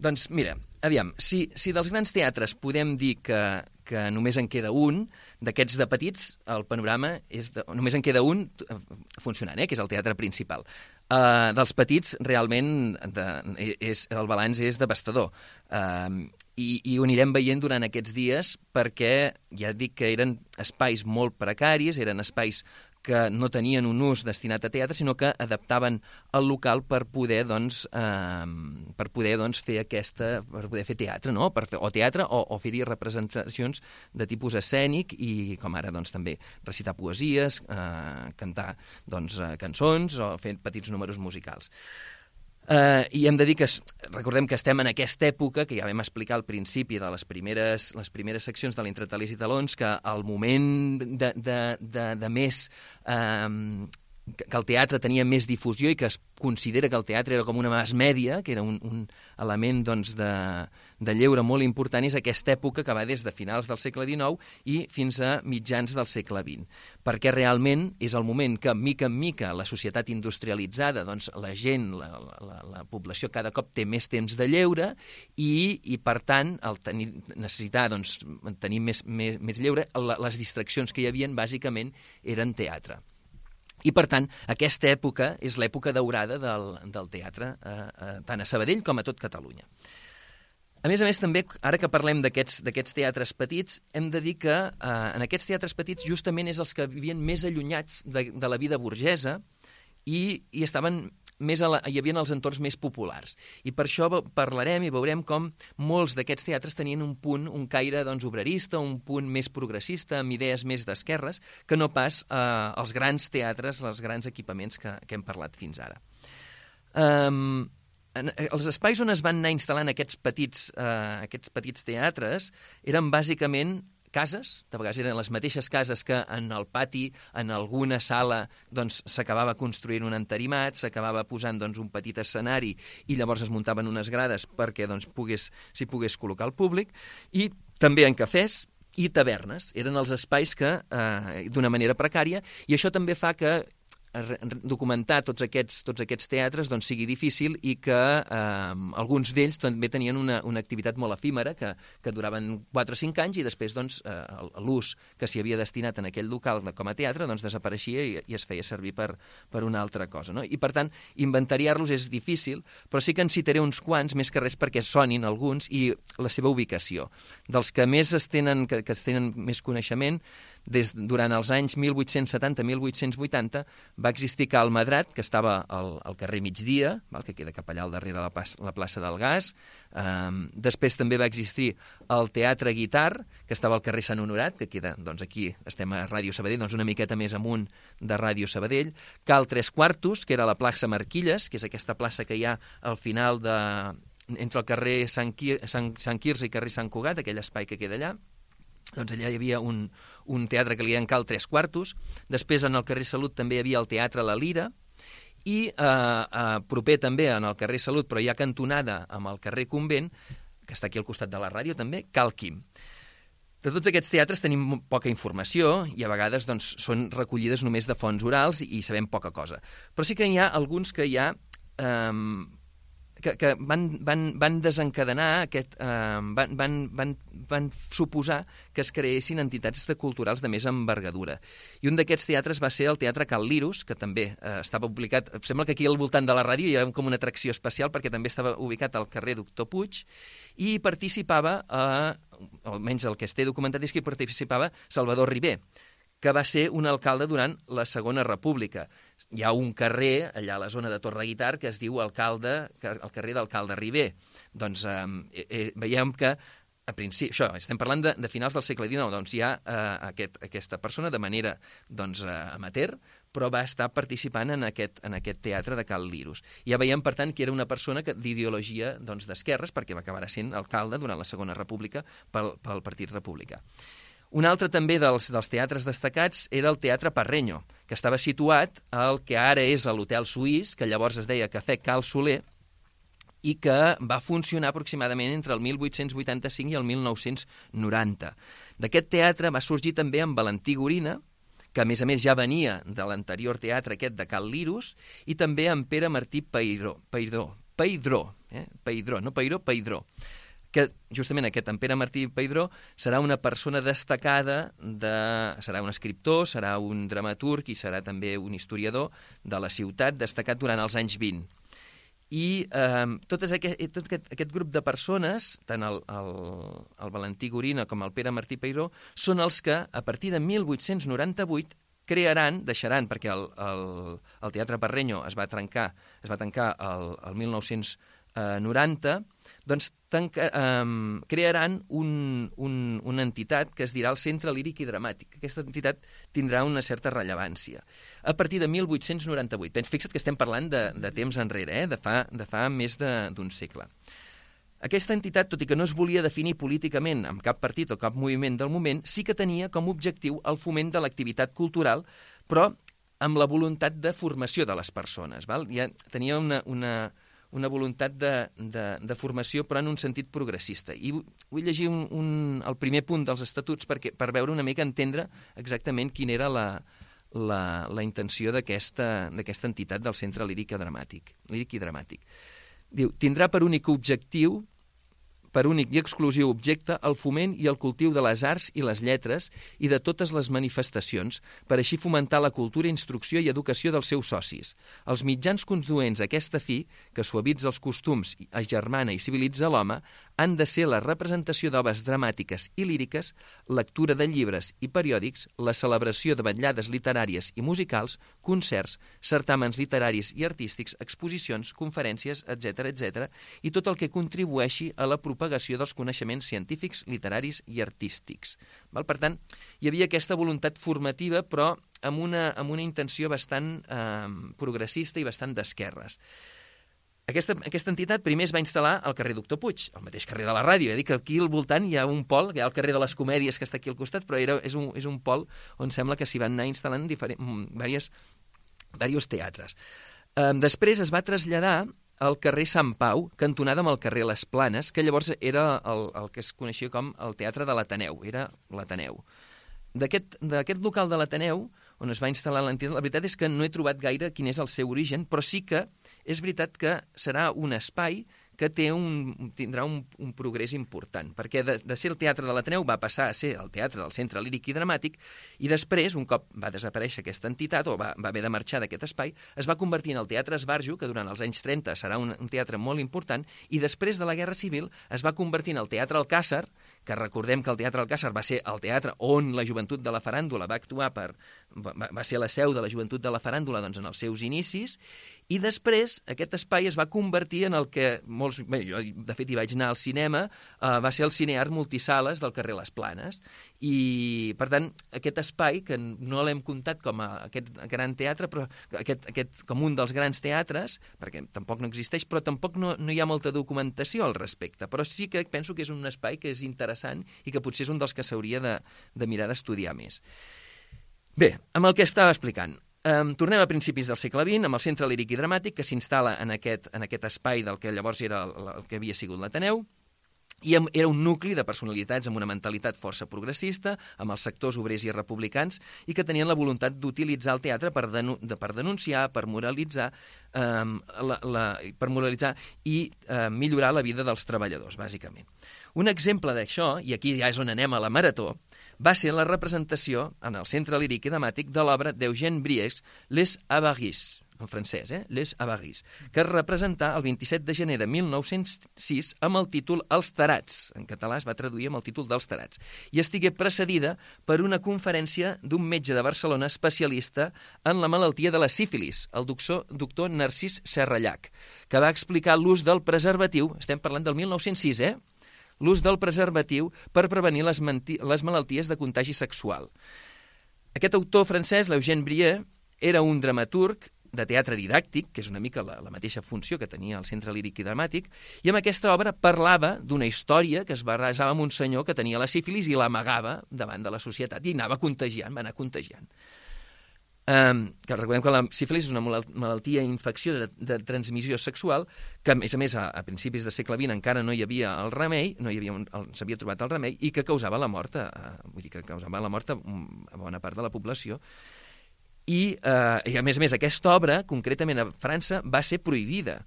Doncs mira, aviam, si, si dels grans teatres podem dir que, que només en queda un, d'aquests de petits, el panorama és de, només en queda un eh, funcionant, eh, que és el teatre principal. Uh, dels petits, realment, de, és, el balanç és devastador. Uh, i, i ho anirem veient durant aquests dies perquè ja dic que eren espais molt precaris, eren espais que no tenien un ús destinat a teatre, sinó que adaptaven el local per poder, doncs, eh, per poder doncs, fer aquesta, per poder fer teatre, no? per fer, o teatre o, o fer-hi representacions de tipus escènic i, com ara, doncs, també recitar poesies, eh, cantar doncs, eh, cançons o fer petits números musicals. Uh, I hem de dir que, recordem que estem en aquesta època, que ja vam explicar al principi de les primeres, les primeres seccions de l'Entretalís i Talons, que el moment de, de, de, de més... Uh, que el teatre tenia més difusió i que es considera que el teatre era com una mass mèdia, que era un, un element doncs, de, de lleure molt important és aquesta època que va des de finals del segle XIX i fins a mitjans del segle XX, perquè realment és el moment que, mica en mica, la societat industrialitzada, doncs la gent, la, la, la població cada cop té més temps de lleure i, i per tant, el tenir, necessitar doncs, tenir més, més, més lleure, les distraccions que hi havien bàsicament eren teatre. I, per tant, aquesta època és l'època daurada del, del teatre, eh, eh, tant a Sabadell com a tot Catalunya. A més a més, també, ara que parlem d'aquests teatres petits, hem de dir que eh, en aquests teatres petits justament és els que vivien més allunyats de, de la vida burgesa i, i estaven més a la, hi havia els entorns més populars. I per això parlarem i veurem com molts d'aquests teatres tenien un punt, un caire doncs, obrerista, un punt més progressista, amb idees més d'esquerres, que no pas eh, els grans teatres, els grans equipaments que, que hem parlat fins ara. Um, en, eh, els espais on es van anar instal·lant aquests petits, eh, aquests petits teatres eren bàsicament cases, de vegades eren les mateixes cases que en el pati, en alguna sala, doncs s'acabava construint un enterimat, s'acabava posant doncs, un petit escenari i llavors es muntaven unes grades perquè doncs, pogués, pogués col·locar el públic, i també en cafès, i tavernes. Eren els espais que, eh, d'una manera precària, i això també fa que documentar tots aquests, tots aquests teatres doncs, sigui difícil i que eh, alguns d'ells també tenien una, una activitat molt efímera que, que duraven 4 o 5 anys i després doncs, eh, l'ús que s'hi havia destinat en aquell local com a teatre doncs, desapareixia i, i es feia servir per, per una altra cosa. No? I per tant, inventariar-los és difícil, però sí que en citaré uns quants, més que res perquè sonin alguns i la seva ubicació. Dels que més es tenen, que, que es tenen més coneixement, des, durant els anys 1870-1880 va existir Cal Madrat, que estava al, al carrer Migdia, val, que queda cap allà al darrere la, plaça, la plaça del Gas. Um, després també va existir el Teatre Guitar, que estava al carrer Sant Honorat, que queda, doncs aquí estem a Ràdio Sabadell, doncs una miqueta més amunt de Ràdio Sabadell. Cal Tres Quartos, que era la plaça Marquilles, que és aquesta plaça que hi ha al final de, entre el carrer Sant, Quir Sant, Sant Quirze i carrer Sant Cugat, aquell espai que queda allà doncs allà hi havia un, un teatre que li deien Cal Tres Quartos, després en el carrer Salut també hi havia el Teatre La Lira, i eh, eh, proper també en el carrer Salut, però ja cantonada amb el carrer Convent, que està aquí al costat de la ràdio també, Cal Quim. De tots aquests teatres tenim poca informació i a vegades doncs, són recollides només de fonts orals i sabem poca cosa. Però sí que hi ha alguns que ha eh, que, que van, van, van desencadenar aquest... Eh, van, van, van, van suposar que es creessin entitats de culturals de més envergadura. I un d'aquests teatres va ser el Teatre Cal Lirus, que també eh, estava publicat... Sembla que aquí al voltant de la ràdio hi ha com una atracció especial perquè també estava ubicat al carrer Doctor Puig i participava, eh, almenys el que es té documentat és que hi participava Salvador Ribé, que va ser un alcalde durant la Segona República. Hi ha un carrer, allà a la zona de Torre Guitar, que es diu alcalde, el carrer d'Alcalde Ribé. Doncs eh, eh, veiem que a principi, això, estem parlant de, de finals del segle XIX, doncs hi ha eh, aquest, aquesta persona de manera doncs, eh, amateur, però va estar participant en aquest, en aquest teatre de Cal Lirus. Ja veiem, per tant, que era una persona d'ideologia d'esquerres, doncs, perquè va acabar sent alcalde durant la Segona República pel, pel Partit Republicà. Un altre també dels, dels teatres destacats era el Teatre Parreño, que estava situat al que ara és l'Hotel Suís, que llavors es deia Cafè Cal Soler, i que va funcionar aproximadament entre el 1885 i el 1990. D'aquest teatre va sorgir també en Valentí Gorina, que a més a més ja venia de l'anterior teatre aquest de Cal Lirus, i també en Pere Martí Peidró, Peidró, Peidró, eh? Peidró, no Peidró, Peidró que justament aquest en Pere Martí Peidró serà una persona destacada, de, serà un escriptor, serà un dramaturg i serà també un historiador de la ciutat destacat durant els anys 20. I eh, tot, aquest, tot aquest, aquest grup de persones, tant el, el, el Valentí Gorina com el Pere Martí Peiró, són els que, a partir de 1898, crearan, deixaran, perquè el, el, el Teatre Parreño es va trencar, es va tancar el, el 1990, doncs tanca, um, crearan un, un, una entitat que es dirà el Centre Líric i Dramàtic. Aquesta entitat tindrà una certa rellevància. A partir de 1898, fixa't que estem parlant de, de temps enrere, eh? de, fa, de fa més d'un segle. Aquesta entitat, tot i que no es volia definir políticament amb cap partit o cap moviment del moment, sí que tenia com a objectiu el foment de l'activitat cultural, però amb la voluntat de formació de les persones. Val? Ja tenia una, una, una voluntat de, de, de formació, però en un sentit progressista. I vull llegir un, un, el primer punt dels estatuts perquè, per veure una mica, entendre exactament quina era la, la, la intenció d'aquesta entitat del Centre Líric i Dramàtic. Líric i Dramàtic. Diu, tindrà per únic objectiu per únic i exclusiu objecte el foment i el cultiu de les arts i les lletres i de totes les manifestacions, per així fomentar la cultura, instrucció i educació dels seus socis. Els mitjans conduents a aquesta fi, que suavitza els costums, agermana i civilitza l'home, han de ser la representació d'obres dramàtiques i líriques, lectura de llibres i periòdics, la celebració de vetllades literàries i musicals, concerts, certàmens literaris i artístics, exposicions, conferències, etc etc, i tot el que contribueixi a la propagació dels coneixements científics, literaris i artístics. Val? Per tant, hi havia aquesta voluntat formativa, però amb una, amb una intenció bastant eh, progressista i bastant d'esquerres. Aquesta, aquesta entitat primer es va instal·lar al carrer Doctor Puig, al mateix carrer de la ràdio. Ja dic que aquí al voltant hi ha un pol, hi ha el carrer de les Comèdies que està aquí al costat, però era, és, un, és un pol on sembla que s'hi van anar instal·lant diferent, diversos, diversos teatres. Um, després es va traslladar al carrer Sant Pau, cantonada amb el carrer Les Planes, que llavors era el, el que es coneixia com el Teatre de l'Ateneu, era l'Ateneu. D'aquest local de l'Ateneu, on es va instal·lar l'entitat, la veritat és que no he trobat gaire quin és el seu origen, però sí que és veritat que serà un espai que té un, tindrà un, un progrés important, perquè de, de ser el Teatre de l'Ateneu va passar a ser el Teatre del Centre Líric i Dramàtic i després, un cop va desaparèixer aquesta entitat o va, va haver de marxar d'aquest espai, es va convertir en el Teatre Esbarjo, que durant els anys 30 serà un, un teatre molt important, i després de la Guerra Civil es va convertir en el Teatre Alcàsser, que recordem que el Teatre Alcàsser va ser el teatre on la joventut de la faràndula va actuar per... va, va ser la seu de la joventut de la faràndula doncs, en els seus inicis, i després aquest espai es va convertir en el que molts... Bé, jo, de fet, hi vaig anar al cinema, eh, va ser el cineart multisales del carrer Les Planes, i, per tant, aquest espai, que no l'hem comptat com a aquest gran teatre, però aquest, aquest, com un dels grans teatres, perquè tampoc no existeix, però tampoc no, no hi ha molta documentació al respecte. Però sí que penso que és un espai que és interessant i que potser és un dels que s'hauria de, de mirar d'estudiar més. Bé, amb el que estava explicant, Um, tornem a principis del segle XX, amb el Centre Líric i Dramàtic, que s'instal·la en, aquest, en aquest espai del que llavors era el, el que havia sigut l'Ateneu, i era un nucli de personalitats amb una mentalitat força progressista, amb els sectors obrers i republicans, i que tenien la voluntat d'utilitzar el teatre per, denu de, per denunciar, per moralitzar, eh, la, la, per moralitzar i eh, millorar la vida dels treballadors, bàsicament. Un exemple d'això, i aquí ja és on anem a la marató, va ser la representació en el Centre Líric i Dramàtic de l'obra d'Eugène Bries, Les Avaris, en francès, eh? Les Avaris, que es representà el 27 de gener de 1906 amb el títol Els Tarats. En català es va traduir amb el títol dels Tarats. I estigué precedida per una conferència d'un metge de Barcelona especialista en la malaltia de la sífilis, el doctor, doctor Narcís Serrallac, que va explicar l'ús del preservatiu, estem parlant del 1906, eh? L'ús del preservatiu per prevenir les, les malalties de contagi sexual. Aquest autor francès, l'Eugène Brieux, era un dramaturg de teatre didàctic, que és una mica la, la mateixa funció que tenia el Centre Líric i Dramàtic, i amb aquesta obra parlava d'una història que es barrejava amb un senyor que tenia la sífilis i l'amagava davant de la societat i anava contagiant, va anar contagiant. Um, que recordem que la sífilis és una malaltia infecció de, de transmissió sexual que, a més a més, a, a principis del segle XX encara no hi havia el remei, no hi havia s'havia trobat el remei, i que causava la mort, a, vull dir que causava la mort a, a bona part de la població. I, eh, I, a més a més, aquesta obra, concretament a França, va ser prohibida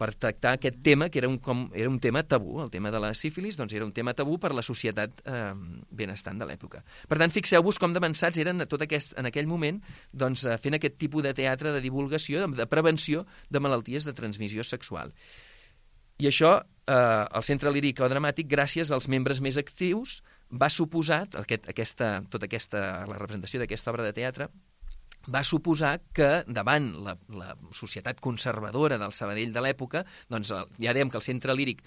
per tractar aquest tema, que era un, com, era un tema tabú, el tema de la sífilis, doncs era un tema tabú per la societat eh, benestant de l'època. Per tant, fixeu-vos com d'avançats eren tot aquest, en aquell moment doncs, eh, fent aquest tipus de teatre de divulgació, de, de prevenció de malalties de transmissió sexual. I això, eh, el Centre Líric o Dramàtic, gràcies als membres més actius, va suposar, aquest, aquesta, tota aquesta, la representació d'aquesta obra de teatre, va suposar que davant la, la societat conservadora del Sabadell de l'època, doncs ja dèiem que el centre líric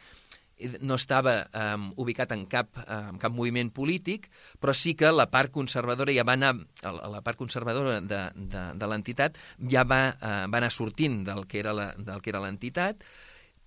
no estava um, ubicat en cap, um, cap moviment polític, però sí que la part conservadora ja va anar, la part conservadora de, de, de l'entitat ja va, uh, va anar sortint del que era l'entitat,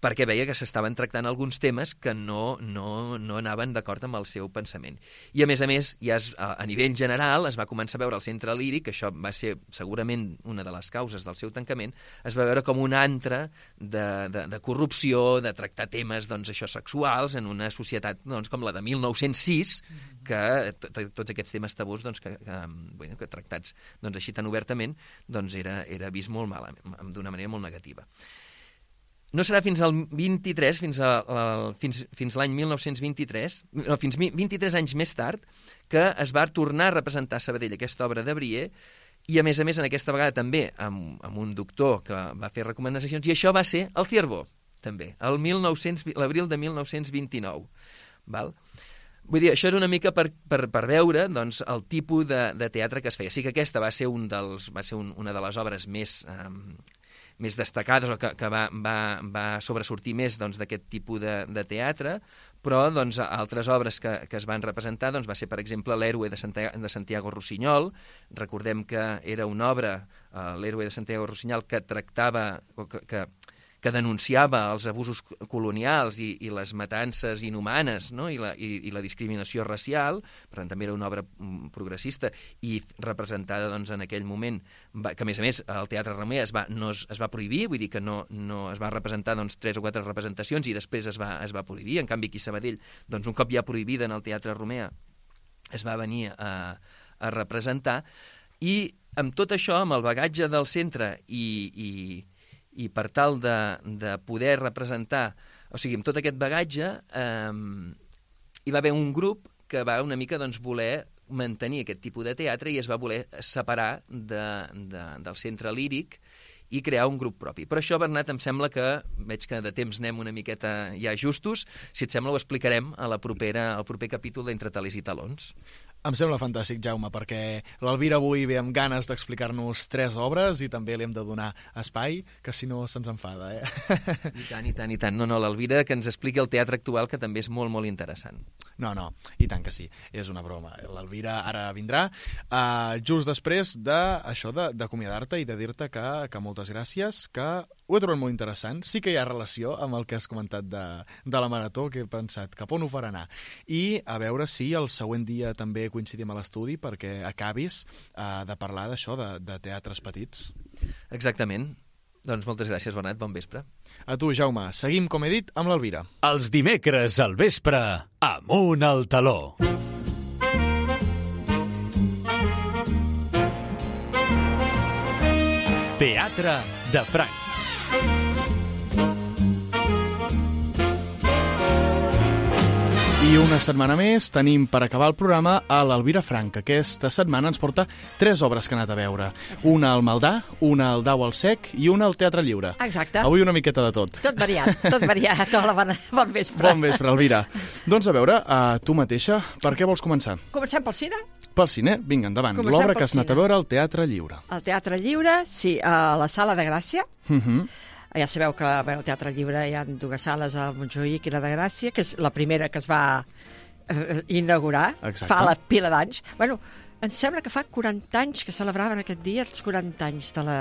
perquè veia que s'estaven tractant alguns temes que no, no, no anaven d'acord amb el seu pensament. I, a més a més, ja es, a, a nivell general es va començar a veure el centre líric, que això va ser segurament una de les causes del seu tancament, es va veure com un antre de, de, de corrupció, de tractar temes doncs, això sexuals en una societat doncs, com la de 1906, que tots aquests temes tabús doncs, que, que, bueno, que tractats doncs, així tan obertament doncs, era, era vist molt mal, d'una manera molt negativa. No serà fins al 23, fins, a, a, fins, fins l'any 1923, no, fins 23 anys més tard, que es va tornar a representar a Sabadell aquesta obra de Brier, i a més a més en aquesta vegada també amb, amb un doctor que va fer recomanacions, i això va ser el Ciervo, també, l'abril de 1929. Val? Vull dir, això era una mica per, per, per veure doncs, el tipus de, de teatre que es feia. Sí que aquesta va ser, un dels, va ser un, una de les obres més, eh, més destacades o que, que va, va, va sobresortir més doncs, d'aquest doncs, tipus de, de teatre, però doncs, altres obres que, que es van representar doncs, va ser, per exemple, l'Héroe de, Santiago, de Santiago Rossinyol. Recordem que era una obra, uh, l'Héroe de Santiago Rossinyol, que tractava, que, que, que denunciava els abusos colonials i, i les matances inhumanes no? I, la, i, i la discriminació racial, per tant també era una obra mm, progressista i representada doncs, en aquell moment, que a més a més el Teatre Romea es va, no es, es va prohibir, vull dir que no, no es va representar doncs, tres o quatre representacions i després es va, es va prohibir, en canvi aquí a Sabadell, doncs, un cop ja prohibida en el Teatre Romea, es va venir a, a representar, i amb tot això, amb el bagatge del centre i, i, i per tal de, de poder representar, o sigui, amb tot aquest bagatge, eh, hi va haver un grup que va una mica doncs, voler mantenir aquest tipus de teatre i es va voler separar de, de, del centre líric i crear un grup propi. Per això, Bernat, em sembla que, veig que de temps anem una miqueta ja justos, si et sembla ho explicarem a la propera, al proper capítol d'Entre talers i talons. Em sembla fantàstic, Jaume, perquè l'Alvira avui ve amb ganes d'explicar-nos tres obres i també li hem de donar espai, que si no se'ns enfada, eh? *laughs* I tant, i tant, i tant. No, no, l'Alvira que ens expliqui el teatre actual, que també és molt, molt interessant. No, no, i tant que sí, és una broma. L'Alvira ara vindrà uh, just després d'això de, d'acomiadar-te i de dir-te que, que moltes gràcies, que ho he trobat molt interessant. Sí que hi ha relació amb el que has comentat de, de la marató, que he pensat cap on ho farà anar. I a veure si el següent dia també coincidim a l'estudi perquè acabis uh, de parlar d'això, de, de teatres petits. Exactament. Doncs moltes gràcies, Bernat. Bon vespre. A tu, Jaume. Seguim, com he dit, amb l'Alvira. Els dimecres al vespre, amunt al taló. Teatre de Franc. I una setmana més tenim per acabar el programa a l'Alvira Frank. Aquesta setmana ens porta tres obres que ha anat a veure. Una al Maldà, una al Dau al Sec i una al Teatre Lliure. Exacte. Avui una miqueta de tot. Tot variat, tot variat. Hola, bon, bon vespre. Bon vespre, Elvira. doncs a veure, uh, tu mateixa, per què vols començar? Comencem pel cine? Pel cine? Vinga, endavant. L'obra que has anat a veure al Teatre Lliure. Al Teatre Lliure, sí, a la Sala de Gràcia. Uh -huh. Ja sabeu que bé, al Teatre Lliure hi ha dues sales a Montjuïc i la de Gràcia, que és la primera que es va eh, inaugurar Exacte. fa la pila d'anys. Bueno, em sembla que fa 40 anys que celebraven aquest dia els 40 anys de la,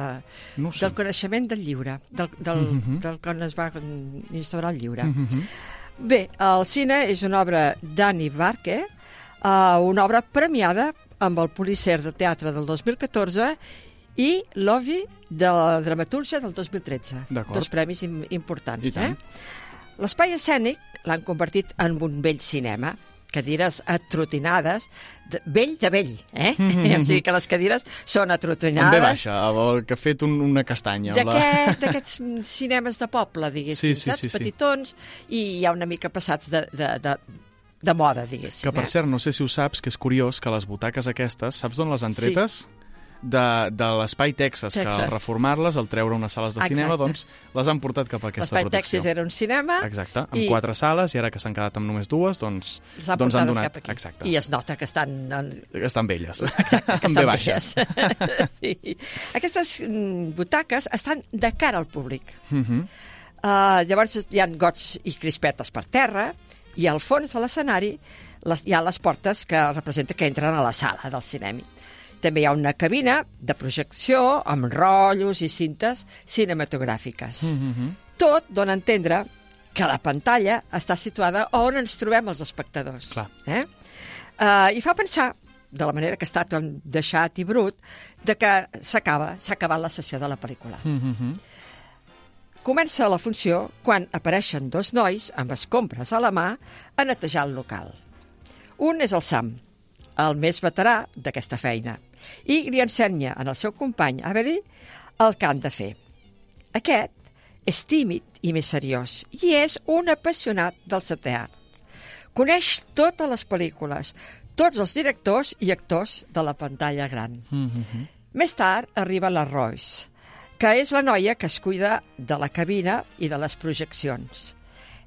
No sé. del coneixement del lliure, del, del, Mhm. del quan es va instaurar el lliure. Uh -huh. Bé, el cine és una obra d'Annie Barke, uh, una obra premiada amb el Pulitzer de Teatre del 2014 i l'Ovi de la Dramatúrgia del 2013. D'acord. Dos premis im importants. I tant. Eh? L'espai escènic l'han convertit en un vell cinema cadires atrotinades, de, vell de vell, eh? *laughs* o sigui que les cadires són En atrotinades. ve baixa, el que ha fet un, una castanya. amb la- *laughs* D'aquests cinemes de poble, diguéssim, Sí, sí, saps? sí, sí. Petitons, i ja una mica passats de, de, de, de moda, diguéssim. Que, per eh? cert, no sé si ho saps, que és curiós que les butaques aquestes, saps d'on les han tretes? De, de l'Espai Texas, que Texas. al reformar-les, al treure unes sales de cinema, Exacte. doncs les han portat cap a aquesta L'espai protecció. Texas era un cinema Exacte, amb i- quatre sales, i ara que s'han quedat amb només dues, doncs, han doncs han donat... cap aquí. Exacte. I es nota que estan... Estan velles. Exacte, que estan velles. *laughs* sí. Aquestes mm, butaques estan de cara al públic. Mhm. Uh, llavors hi ha gots i crispetes per terra i al fons de l'escenari les, hi ha les portes que representen que entren a la sala del cinema. També hi ha una cabina de projecció amb rotllos i cintes cinematogràfiques. Mm -hmm. Tot dona a entendre que la pantalla està situada on ens trobem els espectadors. Clar. Eh? Uh, I fa pensar, de la manera que està tot deixat i brut, de que s'acaba, s'ha acabat la sessió de la pel·lícula. Mm -hmm. Comença la funció quan apareixen dos nois amb escombres a la mà a netejar el local. Un és el Sam, el més veterà d'aquesta feina, i li ensenya en el seu company Avery el que han de fer. Aquest és tímid i més seriós i és un apassionat del teatre. Coneix totes les pel·lícules, tots els directors i actors de la pantalla gran. Mm -hmm. Més tard arriba la Royce, que és la noia que es cuida de la cabina i de les projeccions.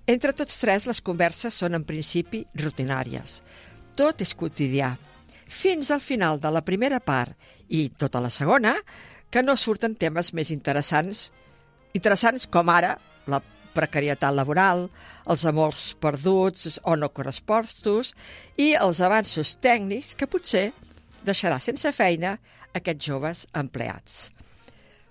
Entre tots tres, les converses són en principi rutinàries. Tot és quotidià. Fins al final de la primera part i tota la segona, que no surten temes més interessants, interessants com ara la precarietat laboral, els amors perduts o no correspostos i els avanços tècnics que potser deixarà sense feina aquests joves empleats.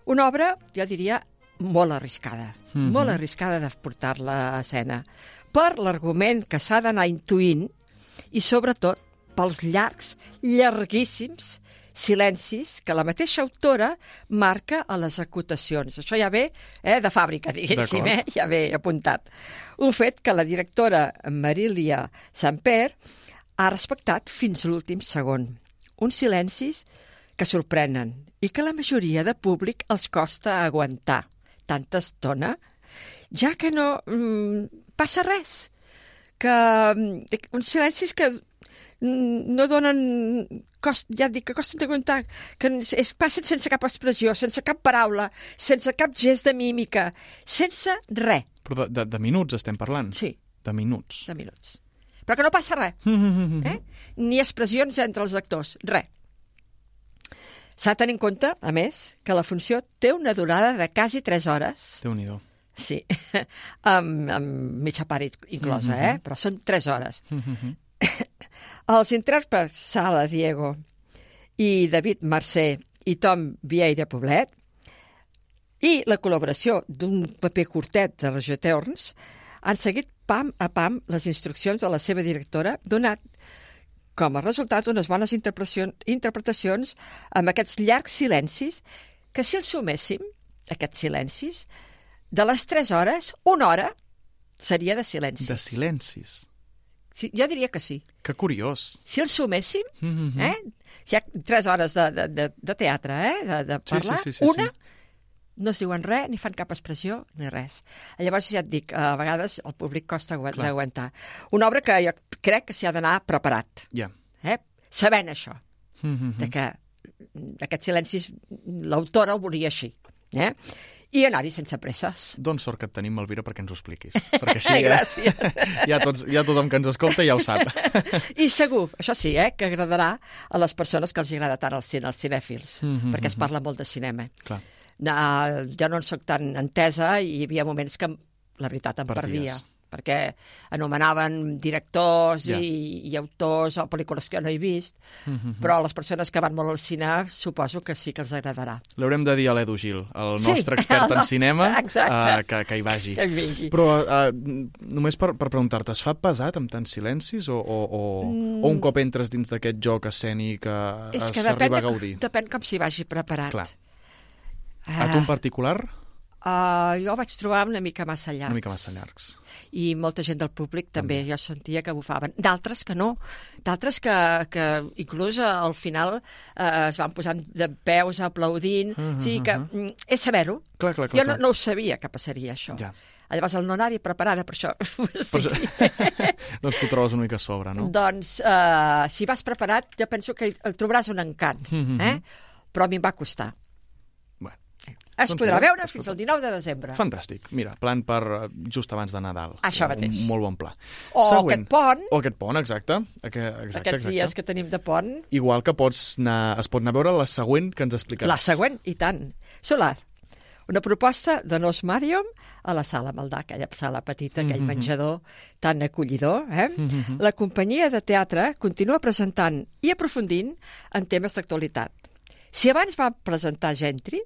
Una obra, jo diria, molt arriscada, mm -hmm. molt arriscada de portar-la a escena, per l'argument que s'ha d'anar intuint i, sobretot, pels llargs, llarguíssims silencis que la mateixa autora marca a les acotacions. Això ja ve eh, de fàbrica, diguéssim, eh? ja ve apuntat. Un fet que la directora Marília Samper ha respectat fins l'últim segon. Uns silencis que sorprenen i que la majoria de públic els costa aguantar tanta estona, ja que no mm, passa res, que mm, uns silencis que no donen cost, ja et dic que costen de comptar, que es passen sense cap expressió, sense cap paraula, sense cap gest de mímica, sense res. Però de, de, de minuts estem parlant? Sí. De minuts. De minuts. Però que no passa res. *laughs* eh? Ni expressions entre els actors, res. S'ha de tenir en compte, a més, que la funció té una durada de quasi 3 hores. déu nhi Sí, *laughs* amb, amb mitja part inclosa, eh? Però són 3 hores. *laughs* Els intèrprets Sala Diego i David Mercè i Tom Vieira Poblet i la col·laboració d'un paper curtet de Roger Teorns han seguit pam a pam les instruccions de la seva directora, donat com a resultat unes bones interpretacions amb aquests llargs silencis que si els suméssim, aquests silencis, de les 3 hores, una hora seria de silencis. De silencis. Sí, jo diria que sí. Que curiós. Si el suméssim, Mm -hmm. eh? Hi ha tres hores de, de, de, de teatre, eh? De, de Sí, parlar. sí, sí, sí, Una, sí. no es diuen res, ni fan cap expressió, ni res. Llavors, ja et dic, a vegades el públic costa d'aguantar. Una obra que jo crec que s'hi ha d'anar preparat, Ja. eh? sabent això, Mm -hmm. de que aquests silencis l'autora el volia així. Eh? I anar-hi sense presses. Doncs sort que et tenim, Elvira, perquè ens ho expliquis. *laughs* Perquè així ja, Gràcies. *laughs* ja, tots, ja tothom que ens escolta ja ho sap. I segur, això sí, eh, que agradarà a les persones que els agrada tant el cine, els cinèfils, mm -hmm. perquè es parla molt de cinema. Clar. Uh, jo no en sóc tan entesa i hi havia moments que, la veritat, em Perdies. perdia perquè anomenaven directors Ja. i, i autors o pel·lícules que no he vist, Mm -hmm. però a les persones que van molt al cine suposo que sí que els agradarà. L'haurem de dir a l'Edu Gil, el Sí, nostre expert *laughs* el en nostre, cinema, exacte. eh, que, que hi vagi. Que hi vingui. Però uh, només per, per preguntar-te, es fa pesat amb tants silencis o, o, o, mm. o un cop entres dins d'aquest joc escènic uh, És que depèn, s'arriba a de, gaudir? depèn com s'hi vagi preparat. Clar. A tu en particular, Uh, jo vaig trobar una mica massa llargs. una mica massa llargs. I molta gent del públic també, jo sentia que bufaven. D'altres que no, d'altres que, que inclús al final eh, es van posant de peus aplaudint, uh -huh, o sigui que mm, és saber-ho. Clar, clar, clar. Jo no, no ho sabia que passaria això. Ja. Llavors el no anar-hi preparada per això. *laughs* Però, *laughs* doncs t'ho trobes una mica a sobre, no? Doncs eh, si vas preparat, jo penso que el trobaràs un encant, Mhm. eh? però a mi em va costar. Es Doncs podrà veure fins al 19 de desembre. fantàstic. Mira, plan per eh, just abans de Nadal. Això Un mateix. molt bon pla. O Següent. aquest pont, O aquest pont, exacte. Aquest, exacte, aquests exacte. dies que tenim de pont, Igual que pots anar, es pot anar a veure la següent que ens explicaràs. La següent, i tant. Solar. Una proposta de Nos Marium a la sala Maldà, aquella sala petita, aquell menjador tan acollidor. Eh? La companyia de teatre continua presentant i aprofundint en temes d'actualitat. Si abans va presentar Gentry,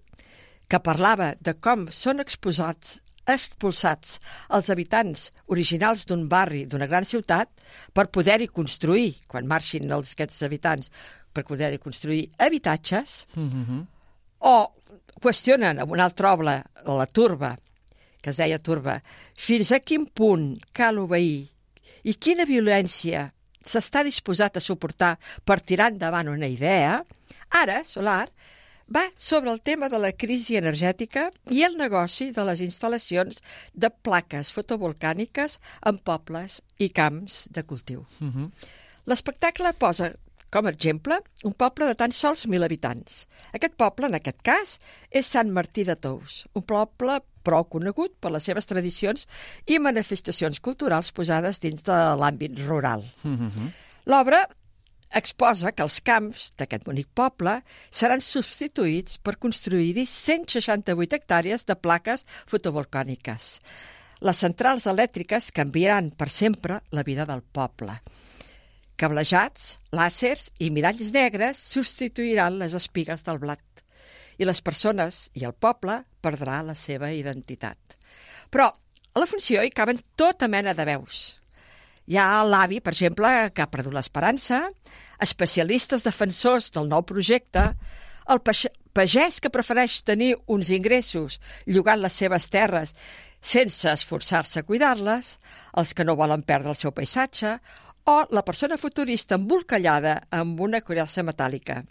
que parlava de com són exposats expulsats els habitants originals d'un barri, d'una gran ciutat, per poder-hi construir, quan marxin els, aquests habitants, per poder-hi construir habitatges, o qüestionen amb una altra obra, la Turba, que es deia Turba, fins a quin punt cal obeir? I quina violència s'està disposat a suportar per tirar endavant una idea, ara, Solar, va sobre el tema de la crisi energètica i el negoci de les instal·lacions de plaques fotovolcàniques en pobles i camps de cultiu. L'espectacle posa com a exemple un poble de tan sols 1.000 habitants. Aquest poble, en aquest cas, és Sant Martí de Tous, un poble prou conegut per les seves tradicions i manifestacions culturals posades dins de l'àmbit rural. L'obra exposa que els camps d'aquest bonic poble seran substituïts per construir-hi 168 hectàrees de plaques fotovolcàniques. Les centrals elèctriques canviaran per sempre la vida del poble. Cablejats, làsers i miralls negres substituiran les espigues del blat. i les persones i el poble perdrà la seva identitat. Però a la funció hi caben tota mena de veus. Hi ha l'avi, per exemple, que ha perdut l'esperança, especialistes defensors del nou projecte, el pagès que prefereix tenir uns ingressos llogant les seves terres sense esforçar-se a cuidar-les, els que no volen perdre el seu paisatge, o la persona futurista embolcallada amb una curiosa metàl·lica.